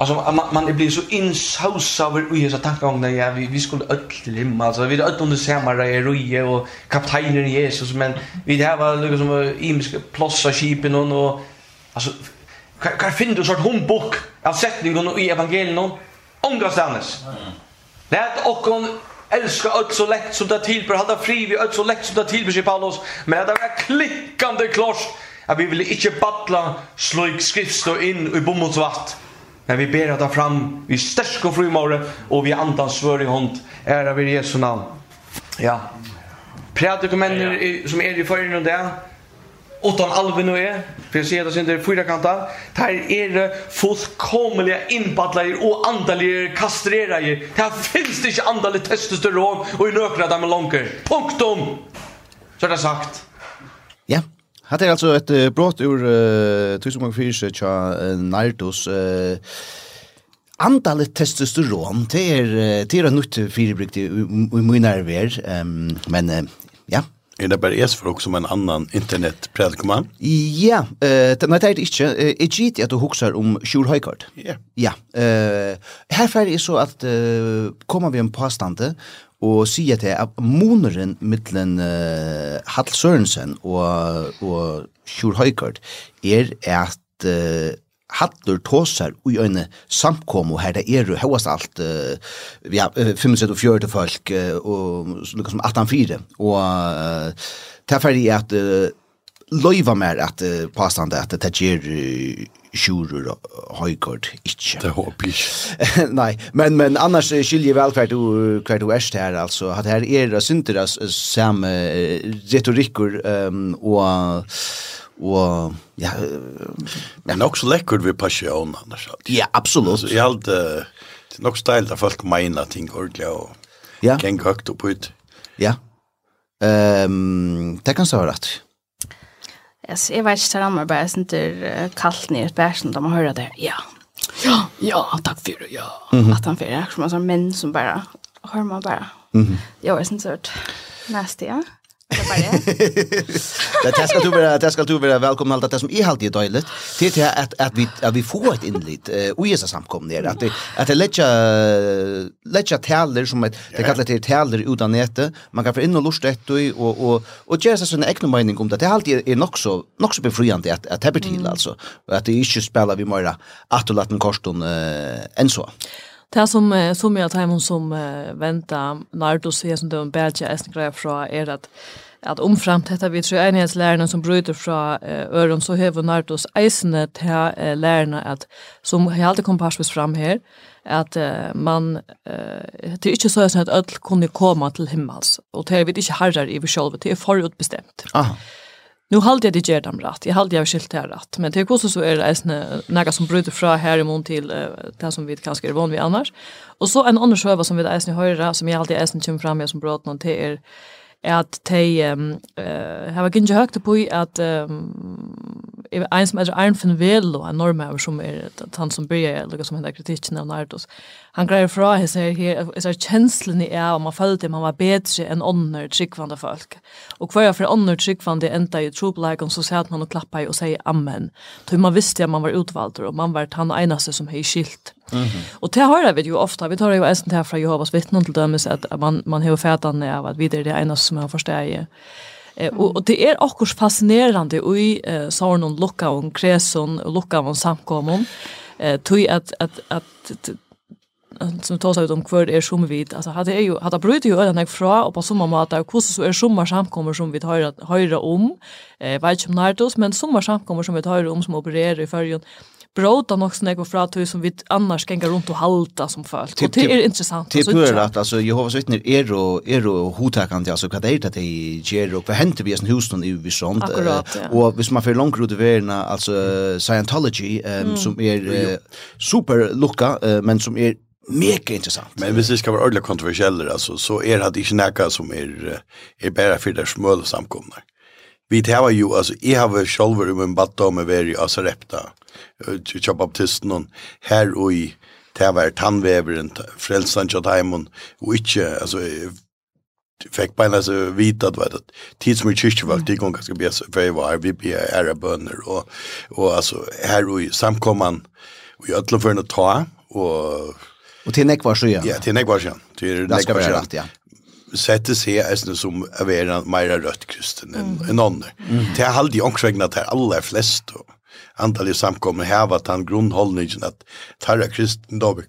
Alltså man man blir så insausa insausad i dessa tankegångar ja vi vi skulle öll till himmel alltså vi öll under samma röje och kaptenen Jesus men vi det var liksom som imiska plossa skipen och och alltså kan finna du? Sort humbok av sättningen i evangelien Ongas stannes. är och älska öll så lätt som det till hålla fri vi öll så lätt som det till sig Paulus. Men det var klickande klart att vi ville inte battla slå skriftstå in i bomullsvatt Men vi ber att ta fram vi störsk och frumare och vi andas svör i hånd. Ära vid Jesu namn. Ja. Predikomenner som är i förrän och det utan alven och är för se det är fyra kanta där är det fullkomliga inbadlar och andaliga kastrerare. där finns det inte andaligt testosteron och i nökra där med lånker punktum så är det sagt Hatt er altså et uh, brått ur uh, 1004 tja uh, Nardos. Uh, Antallet testosteron, det er, uh, det er nytt fyrebrukt i, i mye nerver, um, men uh, ja. Er det bare es for også en annan internettpredikoman? Ja, uh, det, nei, det er det ikke. Uh, Jeg gitt at du hokser om Sjur Høykart. Ja. Ja. Uh, herfra er det så at uh, kommer vi en påstande, og sier til at moneren mittlen uh, Hall Sørensen og, og Sjur Høykard er at uh, Hattur tåsar ui øyne samkom og her. Det er jo høyast alt uh, ja, 45 folk uh, og noe som 18-4 og uh, derfor er at uh, løyva mer at uh, påstande at det gjør uh, sjurur høykort ikkje. Det håper ikkje. Nei, men, men annars skiljer vel hver du, hver du erst her, altså, at her er det synder samme retorikker um, og og ja, ja. Men så lekkert vi passion annars. Ja, absolutt. Altså, jeg held, uh, det er nok steilt at folk mener ting ordentlig og ja. geng høyt opp ut. Ja, um, det kan stå rett. Ja. Yes, jeg vet ikke, det rammer bare sånn til kaldt ned i bæsjen, da man hører det, ja, ja, ja, takk for det, ja. Mm -hmm. At han fyrer, som en sånn menn som bare, hører man bare. Mm -hmm. Jeg var sånn sort, nasty, ja. Det det ska du vara det ska du vara välkommen allt det som är halt i dåligt. Det är att att vi att vi får ett inlit och ju så samkomna det att att det lätta lätta täller som ett det kallar det täller utan nätet Man kan få in och lust ett och och och göra sån egen mening om det. Det är alltid är nog så nog så befriande att att det blir till alltså att det är ju spelar vi mera att låta latten koston än så. Det som, som jeg tar hjem som uh, venter, når du ser som det er en bedre esnegreier fra, er at at omframt detta vi tror enighetslærerne som bryter fra uh, øren, så hever Nardos eisene til uh, lærerne at, som har alltid kom parsvis fram her, at uh, man, uh, det er ikke så at ødel kunne komme til himmels, og det er vi ikke herrer i vi selv, det er forutbestemt. Aha. Nu halde jeg det gjør dem rätt. Jag jeg har skilt det rett, Men det är så är det eisne några som bryter fra här i mån till det som vi kanskje er vann vi annars. Och så en annen själva som vi eisne høyre, som jag alltid är snö kommer fram jag som bröt noen till er är att te uh, har gick inte högt på att en som er Arnfinn Velo en norm som er han som bryr, eller som händer kritiken av Nardos han greier fra hese her, hese kjenslene er og man følte man var bedre enn ånder tryggvande folk. Og hver for ånder tryggvande enda i trobeleikon, så sier man og i og sier amen. Så man visste at man var utvalgt, og man var han eneste som hei skilt. Mm -hmm. Og det har vi jo ofta, vi tar jo eisen til fra Jehovas vittnen til dømes, at man, man har fætene av at vi er det eneste som har forstått Eh, og, og det er akkurat fascinerande i eh, sånn lukka om kreson og lukka om samkommun. Eh, tog at, at, at, at som tar seg ut om hver er som vid alltså hade är ju hade brutit ju öarna fra og på samme måte, hvordan så er sommer samkommer som vi tar höra om eh vet ikke om Nardos, men sommer samkommer som vi tar om som opererer i förrjun bråta nog snägg och fra som vi annars kan gå runt och halta som folk. Og det er interessant. Det är at altså, Jehovas vittner er og, er og hotakande altså hva det er det de gjør, og hva henter vi i husen i vi sånt och hvis man får langt ut i verden, altså Scientology som är super lucka men som er mega intressant. Men hvis det ska vara ordentligt kontroversiella alltså så är er det inte näka som är er bara för det smöl samkomnar. Vi tar ju alltså i har själv i min batta med veri alltså repta. Jag baptisten och här och i det var tandväveren, frälsan tjat heimon, og ikkje, altså, fikk beina seg vite at, vet, at tid som i kyrkjevakt, de gong ganske bes, for jeg var, vi ble æra bønner, og, og altså, her og i samkomman, og i ødleføren å ta, og Och till nekvar sjön. Ja, till nekvar sjön. Till nekvar sjön. Ja. Sätter seg eisne som är mer mer rött kristen än en annan. Det har alltid omkringna där alla flest då. Antalet samkommer här var han grunnholdningen at tarra kristen då.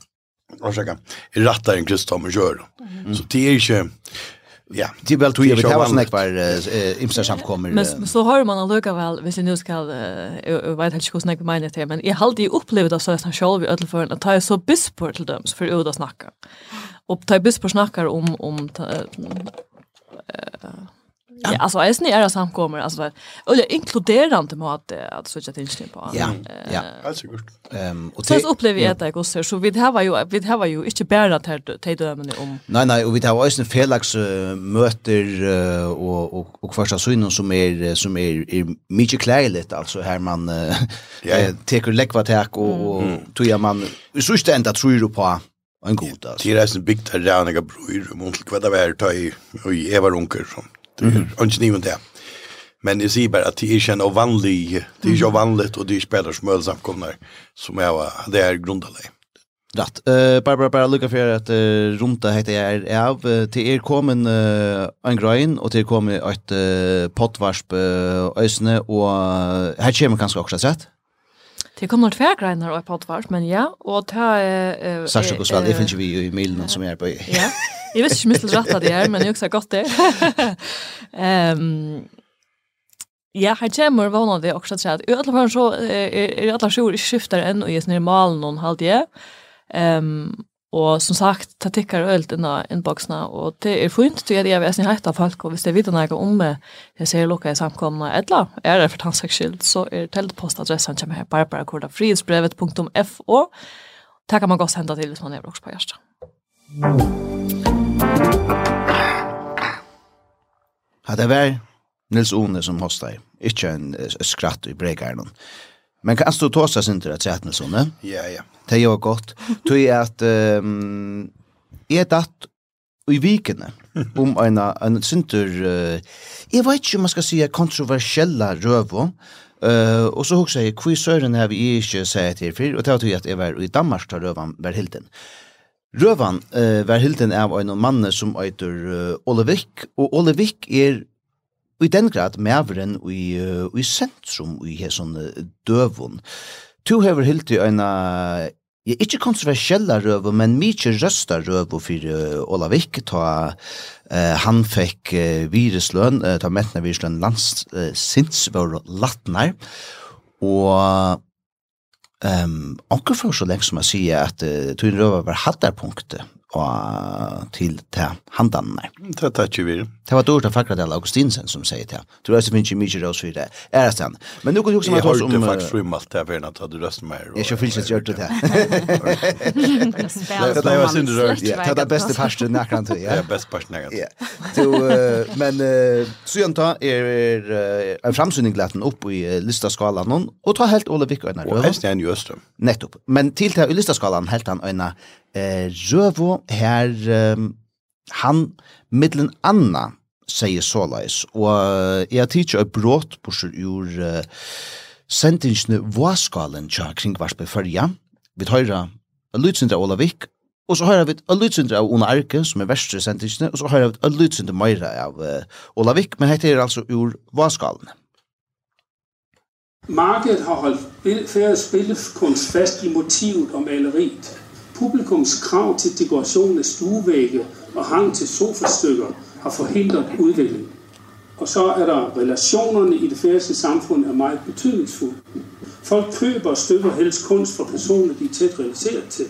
Ursäkta. Är rättare än kristendomen gör. Så det är ju Ja, det er vel tog jag vet vad snack var imsa samkommer. Men så har man alltså väl, hvis jeg nu skal, jeg jag vet ikke hvordan jeg mener det, men jeg har alltid opplevd att sånn selv i ødelføren, at jeg er så bispor til dem for för att snacka. Och ta bispor snakker om om uh, Ja. Alltså är ni era samkommer alltså eller inkluderande med att att söka till inställning på. Ja. Ja. Alltså gott. Ehm och det upplever jag det också så vi det var ju vi det var ju inte bara att ta dömen om. Nej nej och vi det var ju en felaks möter och och och första synen som är som är är mycket klärligt alltså här man eh tar läckvartäck och och tror man så just ända tror du på en god alltså. Det är en big där jag bror om hur det var ta i och Eva Runker som Det är inte ni det. Men jag säger bara att det är en ovanlig, det är ju ovanligt och det är spelare som öl samkomnar som jag det är grundalig. Rätt. Eh bara bara bara lucka för att uh, runt det heter jag av till er kommen uh, en grein och till kommer ett uh, pottvarsp uh, ösne och här kommer kanske också sett. Det kommer tvär grejer och på tvart men ja och ta eh Sasha Gosvall det finns vi i mailen som er på. Ja. Jeg vet ikke om jeg rätt att det her, men jag också godt det. um, Ja, her kommer vana det også til at i alle fall så er er alle sjoer i skifter enn og gjør snir malen noen halvdige. Um, Og som sagt, ta tikkar øl dina inboxna, og det er fint til at jeg vil snitt av folk, og hvis det er videre noe om meg, jeg ser lukka i samkomna, eller er det for tannsakskild, så er teltpostadressen kommer her, barbarakorda.frihetsbrevet.fo, Det kan man godt sende til hvis man er også på hjertet. Ja, det var Nils One som hostar, ikke en skratt i bregaren. Men kan du ta seg sin til at sätta sånn, där? Ja, ja. Det gör gott. Tror jag att ehm är det i vikene om en en sinter uh, jag vet inte om man ska säga kontroversiella rövo. Eh uh, och så också jeg, hvor søren här vi inte säger før, för det var till att jag var i Danmark där rövan var hilden. Rövan uh, var hilden av en mann som heter uh, Olevik och Olevik är i den grad mæveren i, i sentrum i hesson døvun. Tu hever hilti eina Ja, ikkje kontroversiella røv, men mykje røsta røvu fyrir Olavik, ta uh, han fekk uh, virusløn, uh, ta metna virusløn landsins uh, var latnar, og um, anker for så lengt som jeg sier at uh, tog røva var hattarpunktet, og til ta handan nei. Ta ta vi. Ta var dårlig fakra Augustinsen som sier det. Du er så mye mye rås for det. Er det sant? Men nu kan du også med oss om... det faktisk frum alt det her at du røst mer. Jeg skal finnes gjøre det. Det er jo synd rørt. Det er det beste parsten nærkant. Det er best parsten nærkant. Men Sjönta er en framsynning glatten opp i listaskalan og ta helt Ole Vikk og Einar Røven. Og helst er en Nettopp. Men til det i listaskalan helt han Einar eh, Røvo her, um, han middelen anna sier såleis, og jeg tidsi er brått borsur ur uh, sendingsne våskalen tja kring varspe fyrja, vi høyra lydsindra Olavik, og så høyra vi lydsindra av Ona Arke, som er verstre sendingsne, og så høyra vi lydsindra Meira av uh, Olavik, men hette er altså ur våskalen. Markedet har holdt færre spillekunst fast i motivet om maleriet. Publikums krav til dekoration af stuevægge og hang til sofastykker har forhindret udvikling. Og så er der relationerne i det færreste samfund er meget betydningsfulde. Folk køber og støtter helst kunst fra personer, de er tæt relateret til.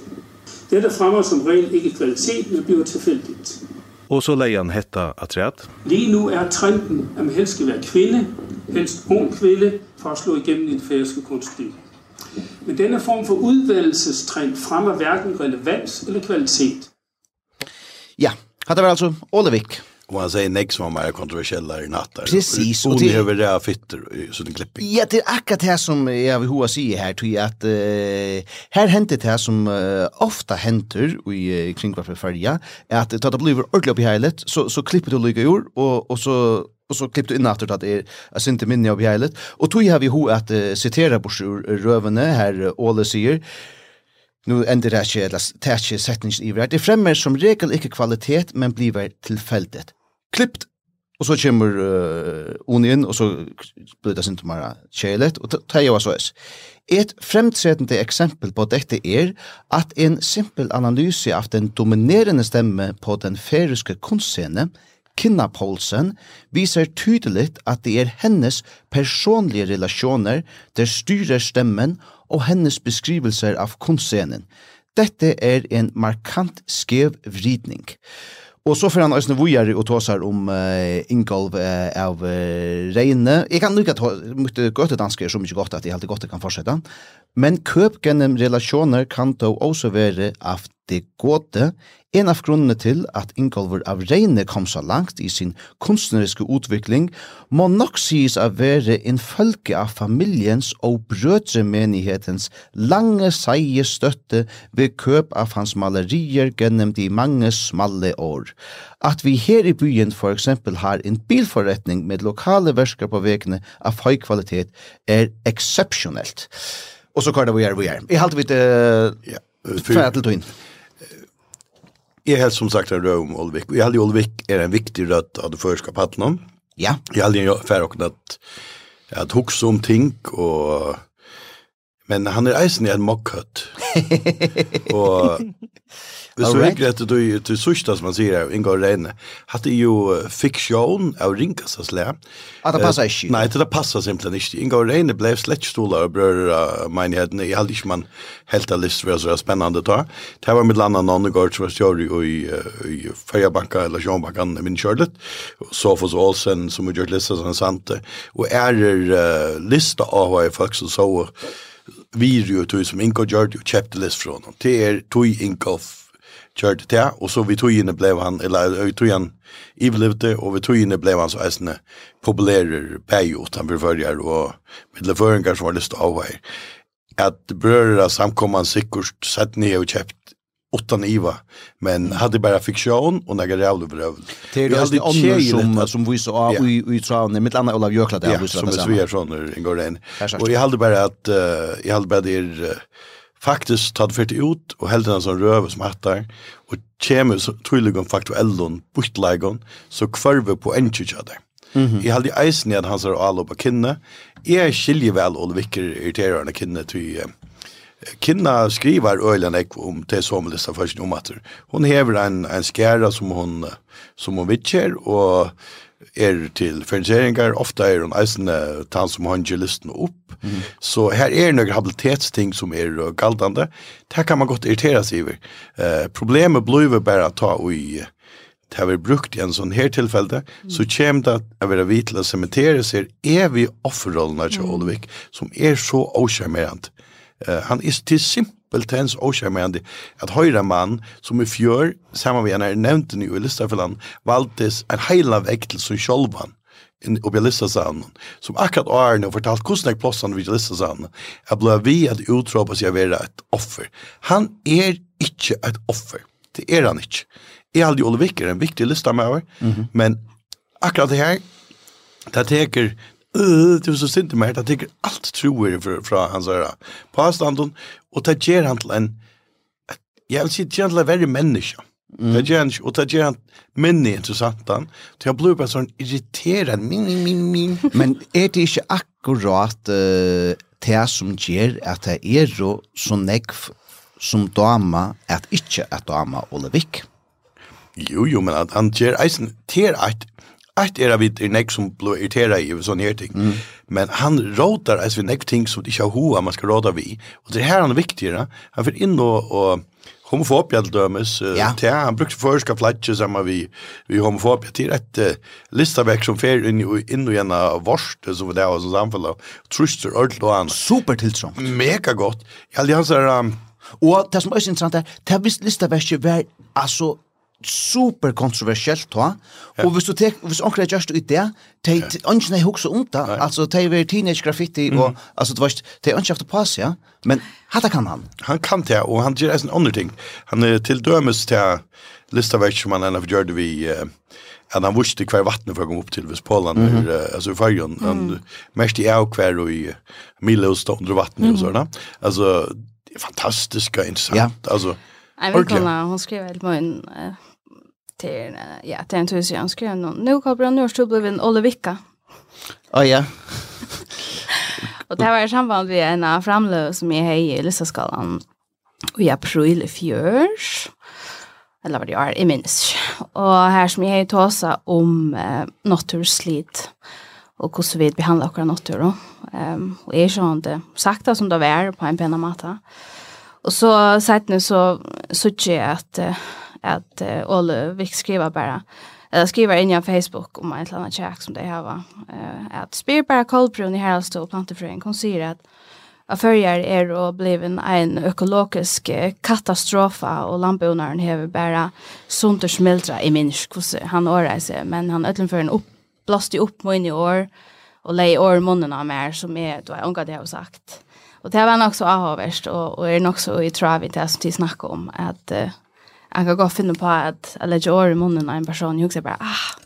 Dette fremmer som regel ikke kvalitet, men bliver tilfældigt. Og så lægger han hetta atræt. Lige nu er trenden, at man helst skal være kvinde, helst ung kvinde, for at slå igennem i det færreste kunstliv. Men denne form for udvalgelsestrend fremmer hverken relevans eller kvalitet. Ja, hadde vært altså Olevik Og han sier nek som var mer kontroversiella i natt. Precis. Och det över det fitter så den klipping. Ja, det er akkurat det som jag vill hoa sig här tror jag att uh, här hentet det här som uh, ofta händer i uh, kring varför färja är att det blir ordentlig upp i highlight så så klipper du lika jord och och så och så klippte in att det er jag synte minne av highlight och tog har vi ho att uh, citera på rövene här Åle sier, Nu ender det ikke, eller det er ikke setningen i Det fremmer som regel ikke kvalitet, men blir tilfeldet klippt, og så kommer uh, Oni inn, og så blir det sint mer kjælet, og det er jo så es. Et fremtredende eksempel på dette er at en simpel analyse av den dominerende stemme på den færiske kunstscene, Kinna Poulsen, viser tydeligt at det er hennes personlige relationer der styrer stemmen og hennes beskrivelser av kunstscenen. Dette er en markant skev vridning. Og så får han også vujere og tåsar om uh, ingolv uh, av uh, reine. Jeg kan lykke til mye gøte dansker som ikke godt at jeg alltid godt kan fortsette. Men køp gennem relationer kan då også være av det gode, en av grunnene til at Ingolver av Reine kom så langt i sin kunstneriske utvikling, må nok sies å være en følge av familiens og brødremenighetens lange seie støtte ved køp av hans malerier gennem de mange smalle år. At vi her i byen for eksempel har en bilforretning med lokale versker på vekene av høy kvalitet er eksepsjonelt. Og så det vi er, vi är. Jag hade lite ja, för till in. Jag helt som sagt är om Olvik. Jag hade Olvik är en viktig rødt av det förska patlon. Ja. Jag hade ju för och att att huxa om ting och men han är eisen i en mokkøtt. og Vi så right. hyggligt att du til sista som man sier, Inga ingår rein. Hade ju fiksjon av rinkas så slä. Att det passer ikke? Nei, det passer simpelthen passar simpelt Reine ble slett blev og och av menighetene. Jeg hadde ikke man helt all list var så spennende ta. Det var mitt landa någon gång så var ju i i Färjabanka eller Jönbankan i min kjørlet. Sofos Olsen som har gjort listor som sant er är lista av hva folk så så video tog som Inko gjorde og kjøpte list fra honom. Det er tog Inko kjørte til, og så vi tog inne ble han, eller vi tog han ivelivte, og vi tog inne ble han så eisende populærer peio utanfor forfølger, og middelføringar som var lyst av her. At brødre samkomman sikkert sett ned og kjøpt utan iva, men hade bara fiktion och några jävla bröv. Det är ju andra som, som vi så ja. i, i Travne, mitt andra Olav Jökla där. Ja, som är Sverige från en går in. Och jag hade bara att, jag hade bara det faktisk tatt fyrt ut og heldt en røve som hattar og kjemi tydelig om faktuellon bortlegon så kvarve på enkje kjadar. Mm -hmm. Jeg halde eisen i at hans er alo på kinne. Är skilje vel og vikker irriterande kinne til Kinna skriver Øyland Ekv om til sommerlista først om at hun hever en, en skæra som hun, som hun vittjer, og er til finansieringar, ofta er hun eisende tann som han listen opp. Mm. Så her er noen habilitetsting som er galdande. Det kan man godt irritera seg over. Eh, problemet blir bare ta i det har brukt i en sånn her tilfelle, mm. så kommer det å være vidt til å sementere seg evig offerrollene til Olvik, som er så åskjermerende. Uh, han er til simpel simpeltens okärmande at høyre mann som i fjör samma vi när nämnt nu i lista valgtes en heila vekk til så självan in och jag som akkurat Arne och fortalt kostnad plåsan vid lista sann jag blev vi att utropa sig vara ett offer han är inte ett offer det är han inte är aldrig Olvik är en viktig lista med mm -hmm. men akkurat det här det teker Uh, det var så sint med det tycker allt tror jag fra, fra hans öra. På og det gjør han til en, jeg vil si, det gjør han til en verre menneske. Mm. Det gjør han og det gjør han minne interessant han, til jeg blir bare sånn irriterende, min, min, min, min. Men er det ikke akkurat uh, det som gjør at det er jo så nekv som dama at ikke at dama Ole Vik Jo, jo, men at han gjør eisen, til at Ett är av er nek som blir irritera i sån här ting. Mm. Men han rådar alltså vid nek ting som det inte har hoa man ska råda vid. Och det här är viktigare. Han får in och, och homofob jag dömes ja. till han brukte forska flatje sammen vi vi homofob till et uh, listavek som fer inn, in och gärna varst som vad det var så samfall truster ordentlig og han super tilltrångt mega godt. Jeg gott hans er... um, og det som er interessant er, det visst listaverket var altså, super kontroversiellt va. Och visst du tek visst onkel just ut där, te ungen är huxa där Alltså te är teenage graffiti och alltså du var te ungen efter pass ja. Men hata kan han. Han kan det och han gör en annan ting. Han är till dömes till listaverk som han ändå gjorde vi att han visste kvar vattnet för att komma upp till vis Polen mm -hmm. alltså färjan han mest i au kvar och i Milos under vattnet och sådär. Alltså fantastiskt intressant. Ja. Alltså Jag vill kommer, hon skrev helt mycket till ja, till en tusensk grön. Nu kommer nu så blev en Olivika. Ja ja. Och det var i samband med en framlöv som jag hej i Lysaskalan och i april i fjörs. Eller vad det är, jag minns. Och här som jag hej tåsa om eh, naturslit och hur vi behandlar våra natur. Ehm och är så inte sakta som det är på en penna mata. Och så sagt nu så så tycker jag att att uh, Olle Vick skriva bara eller skriver in på Facebook om en annan check som de har eh att spyr bara kolbrun i Haraldstad och plantefrön kan se att Affärjar är och blev en, en ekologisk katastrofa och landbonaren har bara suntersmältra i människor. Han årar sig, men han ödlen för en upp, blåste upp mig i år och lei år i munnen av mer som är, då är unga det jag har sagt. Och det var nog så avhåverst och, och är nog så i trav i det som de snackar om att jag kan gå och finna på att jag lägger år i munnen av en person och jag säger bara, ah,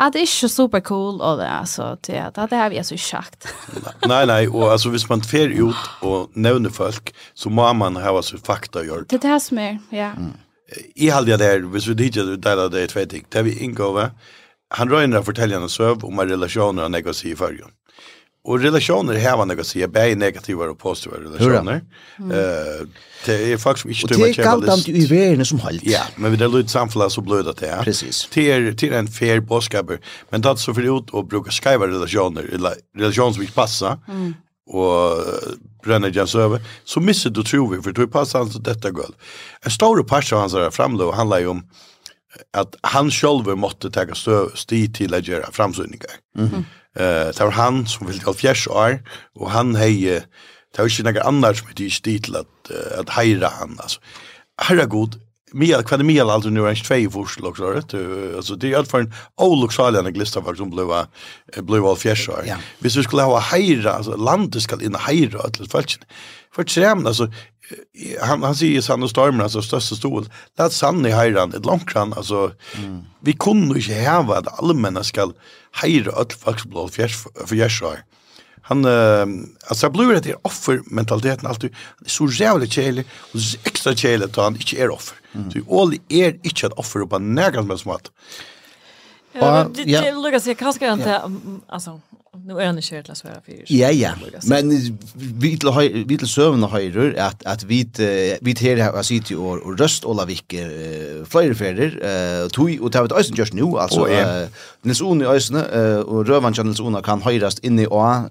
Ja, det är inte super cool och det alltså det det har vi så sagt. nej nej och alltså hvis man fer ut och nämner folk så må man ha så fakta gjort. Det är som är, ja. I halde det där, hvis vi dit det där det två ting, Det vi ingår va. Han rönar fortäljarna söv om relationer och negativ i förgrunden. Och relationer här var något så jag bär negativa och positiva relationer. Eh det är faktiskt inte man much list. this. Det är galt i världen som hållt. Ja, men vi är lut samfalla så blöda det Ja. Precis. Till till en fair boskaper. Men det så förut och brukar skriva relationer eller relationer som inte passar. Mm. Och bränner jag över så missar du tror vi för det passar alltså detta guld. En stor part av hans framlöv handlar ju om att han själv måste ta stöd till att göra framsynningar. Mm. -hmm Eh, det var han som ville til fjärs år, og han hei, det var ikke noen annar som hei stil til at, at heira han, altså. Herre god, Mia kvar Mia alltså nu är två vursel också rätt alltså det är alltför en olycksalig en glista var som blåa all fjärsar. Ja. Hvis vi skulle ha hejra alltså landet ska in hejra alltså falskt. För tjämn alltså han han säger sanna stormen alltså största stol. Det sann i hejran ett långt kan alltså vi kunde ju inte häva att allmänna ska heire öll faksblad for gjersar. Han, uh, altså, jeg blir offer offermentaliteten alltid, det så jävla kjelig, og så ekstra kjelig at han ikke er offer. Mm. Så all er ikke et offer på något med smått. hatt. Ja, det, det, Lukas, jeg kan skrive altså, Nu är han inte kärla så här för. Ja ja. Men vi till vi till sövna höjder att att vi vi till här sitter ju och röst alla uh, flyger färder eh tog och tar ett ösen just nu alltså Nils Oni ösen och Rövan Nils Oni kan höjrast inne i A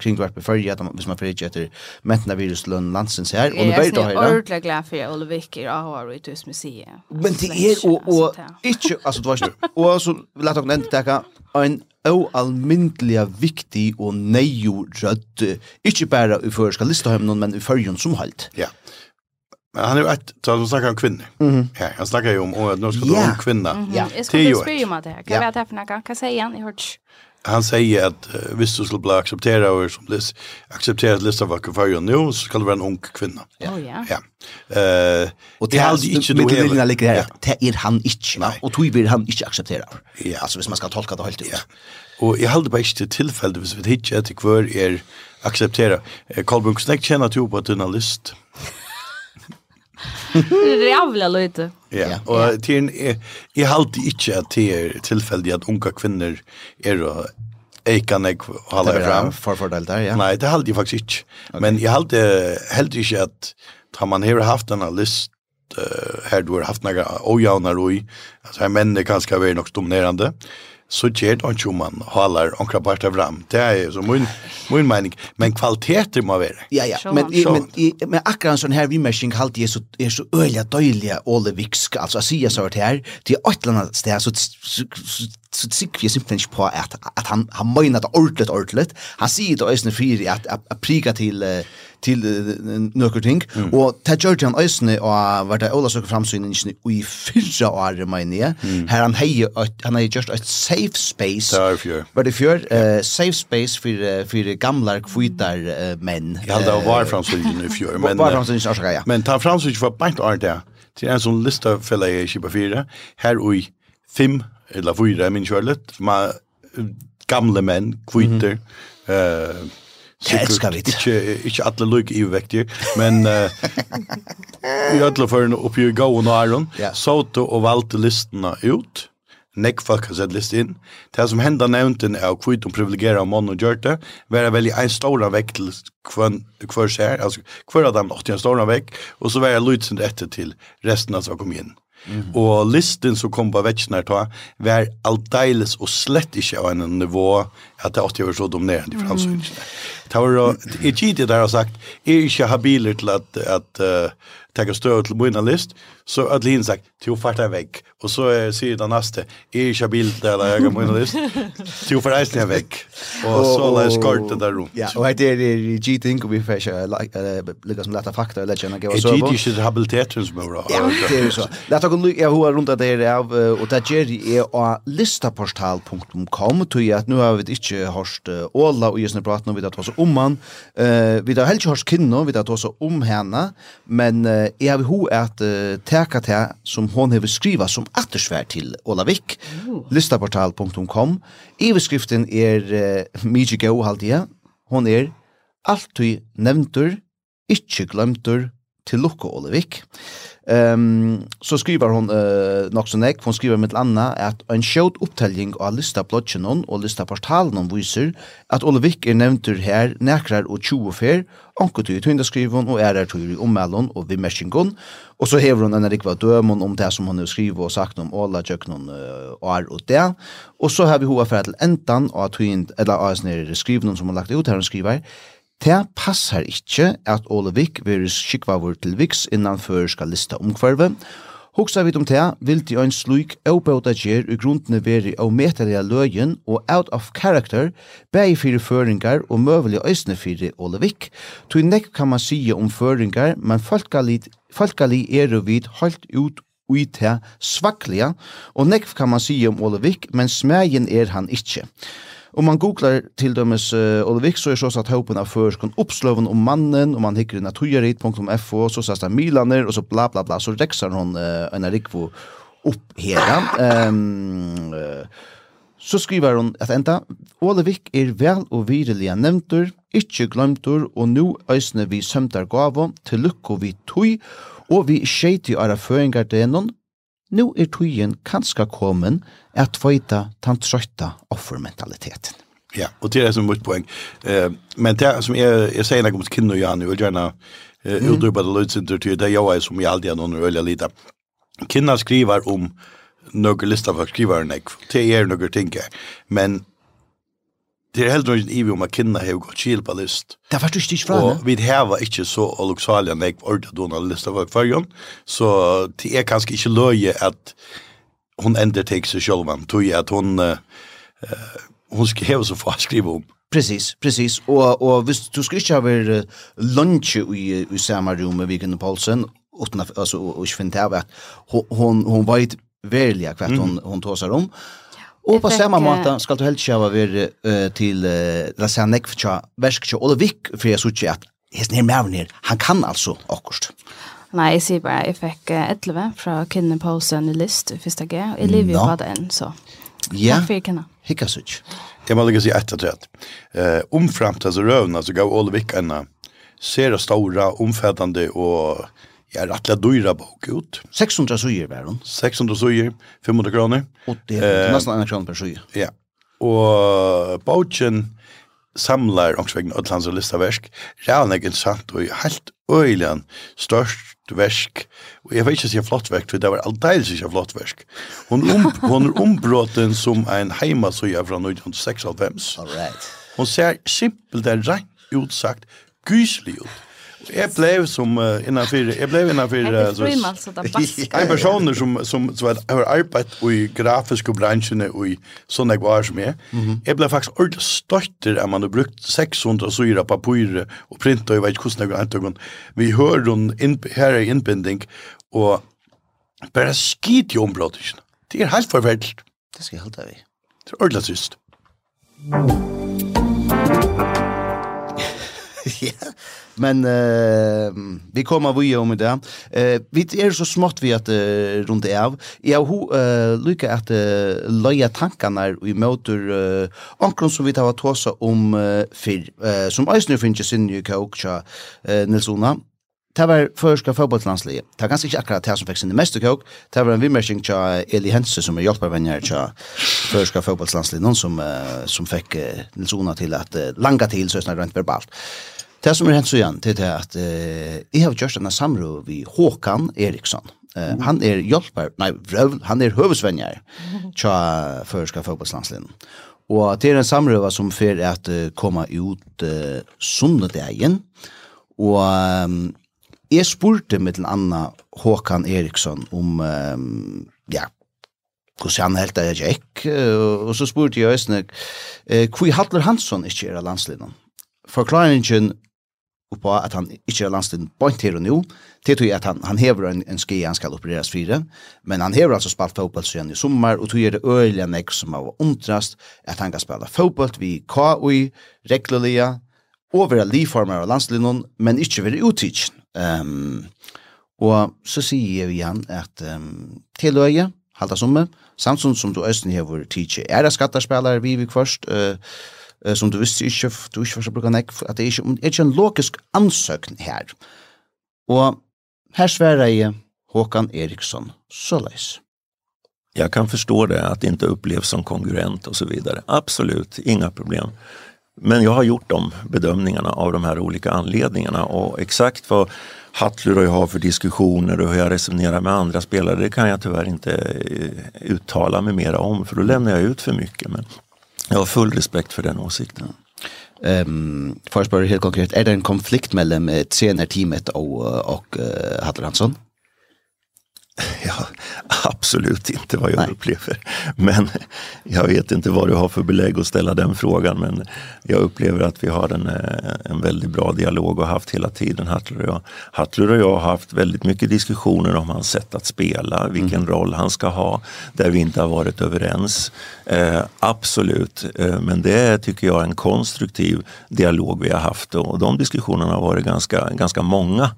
kring vart befölja att man man färger efter mätna virus lön landsens här och det bättre höjder. Jag är ordentligt glad för alla vilka jag har i hos museet. Men det är och och inte alltså du vet och så låt oss nämna en oalmyndelig viktig og neio rødt, ikke bare i føreska listahøymnen, men i førjen som halt. Ja. Men han er jo ett, så han snakker om kvinner. Mm -hmm. ja, han snakker jo om, å, nå skal du yeah. om kvinner. Mm -hmm. Ja. Jeg skulle spørre om det her. Hva ja. vet jeg for noe? Hva sier han i hørt? han säger att uh, visst du skulle bli accepterad och som list accepterad att lista vacker för nu så ska det vara en ung kvinna. Ja. Oh, ja. ja. Eh uh, och det hade inte du heller. Det här. Det är han inte va och tog vill han inte acceptera. Ja. Alltså hvis man ska tolka det helt ut. Ja. Och jag hade bara inte tillfälle hvis vi hittar till kvar är acceptera. Karl Bunksnack känner till på att journalist. det är jävla løyte. Ja, og til en, jeg i halt ikke at det är tillfälligt att unga kvinnor är och Eikan jeg holder fram. For fordel der, ja. Nei, det halte jeg faktisk ikke. Men jeg halte helt ikke at da man har haft denne list uh, her du har haft noen några og i, altså her menn er kanskje är nok dominerande så gjør det ikke om man haler omkra parter fram. Det er så min, min mening. Men kvaliteter må være. Ja, ja. Men, i, men, i, men akkurat en sånn her vimersing halte er så, er så øyla døylige åle viksk. Altså, jeg sier så her, til et eller annet sted, så, så, så så tycker vi simpelthen ikke på at, at han han mener det ordentligt ordentligt. Han sier det øyne ösnen för at, at, priga til, till några ting og det gjør han øyne, og var det Ola søker fram i fyrre år menar jag. Her han hej han är just et safe space. Det er fyr. Var det för safe space for, för för gamla kvitar män. Ja, det var fram i fjör men var fram så in ja. Men ta fram for var bant art där. Det är en sån lista fälla i 24 här och i fem eller fyra min kjørlet, man, gamle menn, kvitter, eh -hmm. uh, Sikkert, det elskar vi. Ikke, ikke alle lykke i vektig, men uh, i alle førene oppi i gåen og æren, yeah. så du og valgte listene ut, nek folk har sett list inn. Det som henda nevnten er kvitt om privilegera mann og gjør det, være veldig en stor vekk til hver skjer, altså hver av dem åtte en stor vekk, og så være lydsen etter til resten av som kom inn. Og listen som kom på vetsnar ta, var alldeles og slett ikke av en nivå at det alltid var så dominerende i framsynet. Det var ikke det der har sagt, er ikke habiler til at, at uh, teka støv til min list, Så att Lin sagt, "Du fartar väck." Och så säger den nästa, "Är inte bild eller jag kan inte list." "Du får resa väck." Och så lär skort där rum. Ja, och det är det G think we fish like Lucas med detta fakta eller jag går så. G should habilitation som bra. Ja, det är så. Låt oss lucka hur runt det är av och det Jerry är på listaportal.com till att nu har vi inte hört alla och just nu pratar vi att oss om man eh vi har helt hört kvinnor vi har att oss om henne men jag har hu att teka til som hon hever skriva som attersvær til Olavik, uh. listaportal.com. Iveskriften er uh, mykje gau halvdia. Hon er alltid nevntur, ikkje glemtur till Lucka Olevik. Ehm um, så skriver hon eh så nek, hon skriver med Anna att en skjut opptelling av lista blotchen och lista portalen om visar att Olivik är nämnt ur här näkrar och 20 fer anko till hon skriver hon och är där till om mellon och vi meshingon och så häver hon en rikva dømon om det som hon har skrivet och sagt om alla jöknon och är och det. Och så har vi hova för att endan och att hon eller as ner skriven som hon lagt ut här hon skriver Det passar ikkje at Ole Vik veris skikvavur til Viks innan skal lista omkvarve. Hugsa vid om det, vil de ein sluik avbauta gjer i grunnene veri av metalega løgjen og out of character, bei fyrir føringar og møvelig øysne fyrir Ole Vik. Tui nekk kan man sige om føringar, men folkali, folkali er vid holdt ut ui te svakliga, og nekk kan man sige om Ole Vik, men smegen er han ikkje. Om man googlar till dömes uh, Olvik så är så att hopen av förskon uppslöven om mannen om man hickar i så sås det Milaner och så bla bla bla så rexar hon uh, en rikvo upp her. Ehm um, uh, Så skriver hon at enda, Olvik er vel og vidliga nevntur, ikkje glemtur, og nu øysne vi sømtar gavo til lukko vi tui, og vi skjeit i ara føringar denon, nu er tøyen kanskje kommet at tveita tan trøtta offermentaliteten. Ja, og det er som mitt poeng. Eh, men det som jeg, jeg sier noe om kvinner, Jan, jeg vil gjerne eh, mm. utdruppe det lødsinter til det jeg er som jeg aldri har noen øyla lite. Kvinner skriver om noen lista for skriver enn jeg. Det er noen ting. Men det er heller ikke ivi om at kvinna har gått kjil på list. Det er faktisk ikke fra, ne? Og vi har ikke så oloksalia nek ordet donar lista for kvarjon, så det er kanskje ikke løye at hon ender tek seg sjølvan, tog at hon, uh, hon skal heva så få skriva om. Precis, precis. Og, og hvis du skal ikke ha vært lunch i, i samme rom med Viken Paulsen, utan, altså, og ikke finne til at hon, hon vet verlig hva hon, hon tåser om, Og på samme måte skal du helst ikke ha vært uh, til, uh, la oss si, nekvitja, verskja, og Ole vikk, for jeg sier at hesten her med her, han kan altså akkurat. Nei, jeg sier bare, jeg fikk uh, 11 fra Kinne Poulsen i list, første G, og jeg lever jo bare den, så. Ja, hikka ikke. Jeg må legge si etter til at uh, omframt, altså røvna, så gav Ole Olevik en sera stora, omfattande og Ja, rettelig dyra bok ut. 600 suger var hun? 600 suger, 500 kroner. Og det er nesten en kroner per suger. Ja. Og boken samlar omkring Ötlands och Listaversk. Redan är intressant og helt øyelig størst versk. Og jeg vet ikke så flott verk, for det var alldeles ikke flott verk. Hun, um, hun er ombråten som en heimasöja fra 1996. All right. Hon ser simpelt där rent utsagt gyselig ut Jeg blev som uh, innanför jeg blev innanför uh, så en person som som som har arbeidt i grafiske bransjene och i sånne grejer som jag. Jeg ble faktisk ordentlig stolt at man har brukt 600 syre syra og print og jeg vet ikke hvordan det går Vi hører hon inn, her er innbinding og bare skit i området. Det er helt förvärligt. Det ska jag hålla vi. Det er ordentlig tyst. Ja. Men uh, vi kommer vi om det. Uh, vi er så smått vi at uh, rundt av. Jeg har uh, lykke at uh, løye tankene i møter uh, omkring som vi tar tåse om uh, fyr. Uh, som Øysner finner sin nye kjøkja uh, Nilsona. Det var førska fotbollslandslige. Det var ganske ikke akkurat det som fikk sin mest kåk. Det var en vimmersing til Eli Hense som er hjelpervenner til førska fotbollslandslige. Noen som, uh, som fikk uh, Nilsona til at uh, langa til søsner rent verbalt. Det som er hent så igjen, det er at uh, jeg har gjort denne samrå vi Håkan Eriksson. Uh, han er hjelper, nei, vrøvl, han er høvesvenner tja førska fotbollslandslinjen. Og det er en samrøva som fer at uh, komme ut uh, sunnedagen. Og um, jeg spurte med den andre Håkan Eriksson om, um, ja, hvordan han helt er jeg gikk. Uh, og så spurte jeg Øsne, uh, hvor Hadler Hansson ikke er av landslinjen? Forklaringen på at han ikke er landstid point her og nå, til tog at han, han hever en, en ski han skal opereres fire, men han hever altså spalt fotboll siden i sommer, og tog er det øyelig nek som har undrast at han kan spela fotboll vi KUI, reglerlige, og være livformer av landslinjen, men ikke være utidsen. Um, og så sier vi igjen at um, til øye, halda summe, samtidig som du østen hever tidsi er skattarspelare vi vi først, uh, uh, som du visste ikke, du ikke var så bruker nekk, at det er ikke, er ikke en logisk ansøkning her. Og her sverer jeg Håkan Eriksson såleis. Jag kan förstå det, att det inte upplevs som konkurrent och så vidare. Absolut, inga problem. Men jag har gjort de bedömningarna av de här olika anledningarna och exakt vad Hattler och jag har för diskussioner och hur jag resonerar med andra spelare, det kan jag tyvärr inte uttala mig mer om för då lämnar jag ut för mycket. Men Jag har full respekt för den åsikten. Ehm um, först bara helt konkret, är det en konflikt mellan eh, tränarteamet och och uh, Hattler Hansson? Ja, absolut inte vad jag Nej. upplever. Men jag vet inte vad du har för belägg att ställa den frågan. Men jag upplever att vi har en, en väldigt bra dialog och haft hela tiden, Hattler och jag. Hattler och jag har haft väldigt mycket diskussioner om hans sätt att spela, vilken mm. roll han ska ha, där vi inte har varit överens. Eh, absolut, eh, men det är, tycker jag, är en konstruktiv dialog vi har haft. Och de diskussionerna har varit ganska, ganska många.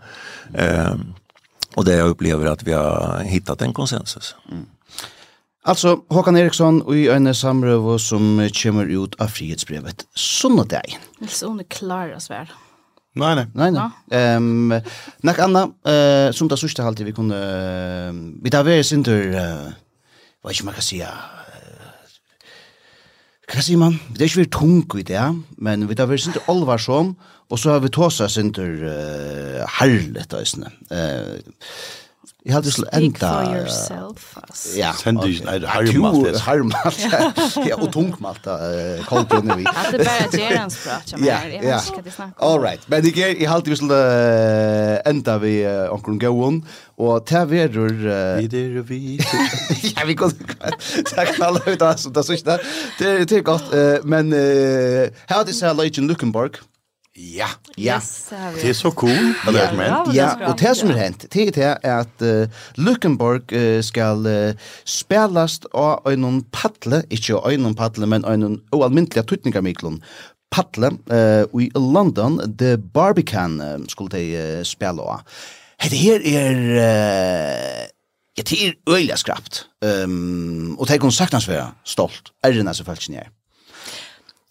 Eh, Och det jag upplever att vi har hittat en konsensus. Mm. Alltså Håkan Eriksson och i en samröv som kommer ut av frihetsbrevet. Såna dig. Det hon är klar och svär. Nej nej. Nej nej. Ehm um, nak Anna eh uh, som det sista halvtid vi kunde uh, vi där var sin tur uh, vad jag man kan säga Kan man? Det är ju tungt i det, men vi tar väl inte allvar som Og så har vi tåsa sinter uh, herlet, da. Uh, Jeg hadde slik enda... Speak for yourself, ass. Ja. Sendi, nei, harmalt. Harmalt, ja, og tungmalt, kallt det nu i. At det bare gjør hans bra, men vet ikke hva de snakker om. All right, men jeg, jeg hadde vi slik enda vi omkring gåon, og ta verur... er... Vi der vi... Ja, vi kan takk for alle ut av det, det er godt, men her hadde jeg slik Løkken Borg, Ja. Ja. Yes, det er så cool. Eller ja, men. Ja, ja, og det som er hent, det er at uh, Lückenborg uh, skal uh, spelast av en paddle, ikke av en paddle, men av en ualmyndelig tutningarmiklon. Paddle uh, i London, The Barbican uh, skulle de uh, spela av. Det her er... Uh, Ja, det er øyla skrapt. Um, og det er kun sagtans være stolt. Erren er selvfølgelig er?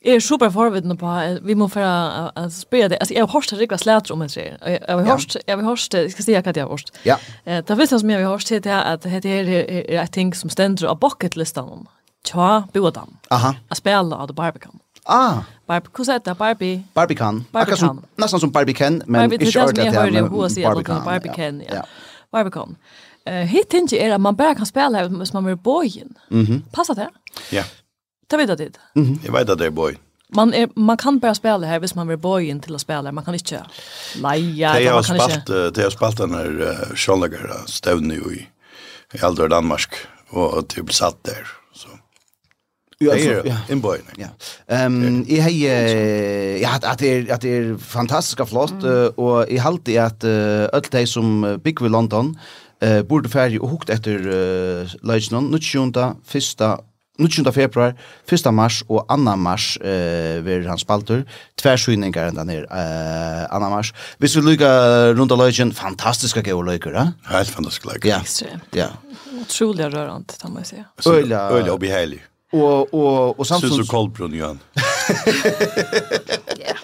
Jeg er super forvidende på, vi må for å spørre det. Altså, jeg har hørt det riktig slett om en sier. Jeg har hørt, jeg har hørt, jeg skal si hva jeg har hørt. Ja. Eh, Det første som jeg har hørt til er at det her er et ting som stender av bucketlisten. Tja, Bodan. Aha. Jeg spiller av Barbican. Ah. Barbie, hur säger det? Barbie? Barbican. Barbican. Nästan som Barbican, men Barbie, inte ordentligt. Det är det jag hörde, hur säger det? Barbican, ja. ja. Barbican. Uh, Hitt inte är att man bara kan spela här om man vill bojen. Mm -hmm. Passar det? Ja. Det vet jag det. Mm. Jag vet att det är boy. Man är man kan bara spela här hvis man vill boyen till att spela. Man kan inte leja. Det har spalt det har spalt den här Scholleger stävnu i i Aldor Danmark och typ satt där så. Ja, ja. in boy. Ja. Ehm i hej jag att det att det är fantastiska flott och i halt det att öll de som big London eh borde färdig och hukt efter uh, Leicester 90 första 19. februar, 1. mars og 2. mars eh, ver hans spaltur. Tvær skyningar enda ner eh, 2. mars. Hvis vi lukka rundt av løyken, fantastiska gau løyker, ja? Helt fantastisk løyker. Ja. Extremt. Ja. Otroliga rörant, kan man säga. Øyla. Øyla og behärlig. Og, og, og, og samtidigt... Synes och Kolbrun, Johan.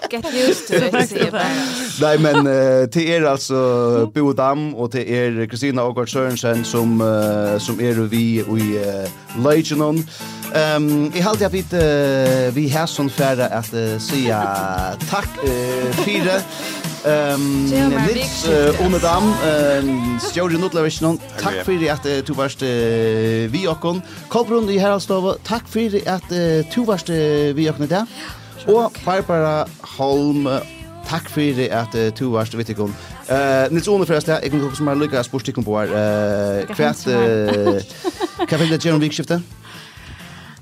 Get used to it, Nei, men uh, det er altså Bo Dam, og det er Kristina Ågård Sørensen som, uh, som er vi i uh, Legion. Um, jeg halte jeg vidt uh, vi har sånn færre at uh, sier takk uh, fire. Ehm Nils under dam Stjorde Nutlevich non tack för att du varst vi och Kolbrun i Herralstova tack för att du varst vi och där Og Barbara Holm Takk fyrir at uh, tu varst vitt ikon. Uh, Nils Åne forresten, jeg kunne som har lykka spørst ikon på her. Uh, Kvært, uh, hva finner det gjennom vikskiftet?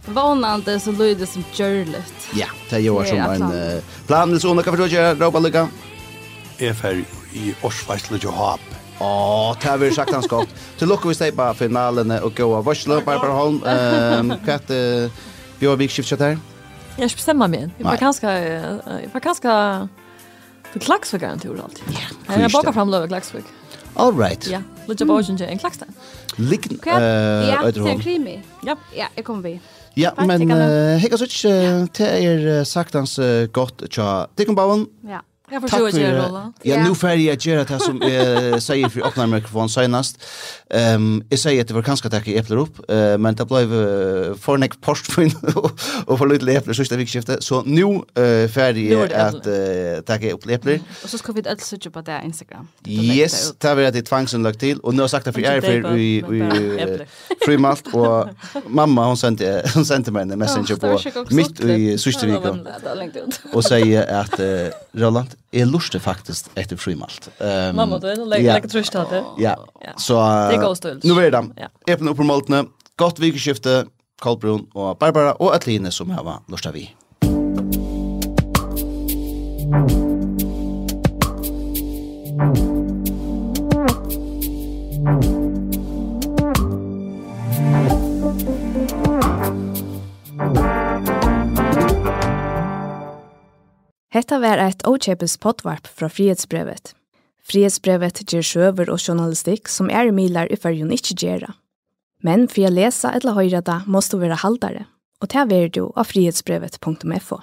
Vånande så lyder som gjørlet. Ja, det gjør som en uh, plan. Nils Åne, hva finner du gjøre? Råpa lykka. Lykka er fer i Årsveisle Johab. Åh, det har vi sagt hans godt. Til lukke vi steg på finalene og gå av Vørsle, Barbara Holm. Hva er det vi har vikskiftet her? Jeg bestemmer meg. Jeg var ganske... Jeg var ganske... Til Klagsvig er en tur alltid. Ja, jeg bakker frem løver Klagsvig. All right. Ja, litt av årsjen til en Klagstein. Liggen, Ja, det til en krimi. Ja, ja jeg kommer vi. Ja, men hekka så ikke, det er sagtans godt tja Dikkenbauen. Ja. Jag förstår ju det Rolla. Ja, nu för jag göra det som eh säger för öppnar mikrofon senast. Ehm jag säger att det var kanske att jag äpplar upp, eh men det blev för näck post för och för lite äpplar så ska vi. Så nu eh färdig att eh ta ge upp äpplar. Och så ska vi ett söka på det Instagram. Yes, ta vi det tvångsen lagt till och nu har sagt det för er för vi vi frimalt och mamma hon sände hon sände mig en messenger på mitt i sista veckan. Och säger att Roland jeg lurer faktisk etter frimalt. Um, Mamma, du er noe legger ikke trøst av det. Ja, så... Det går stølt. Nå er det. Ja. Epen opp på måltene. Godt vikeskifte, Kolbrun og Barbara og Atline som har lurer av vi. Thank you. Hetta var eit åkjepes potvarp fra frihetsbrevet. Frihetsbrevet ger sjøver og journalistikk som er milar i fyrjun ikkje gjerra. Men for å lese eller høyre da, måste du være haldare, og ta er du av frihetsbrevet.fo.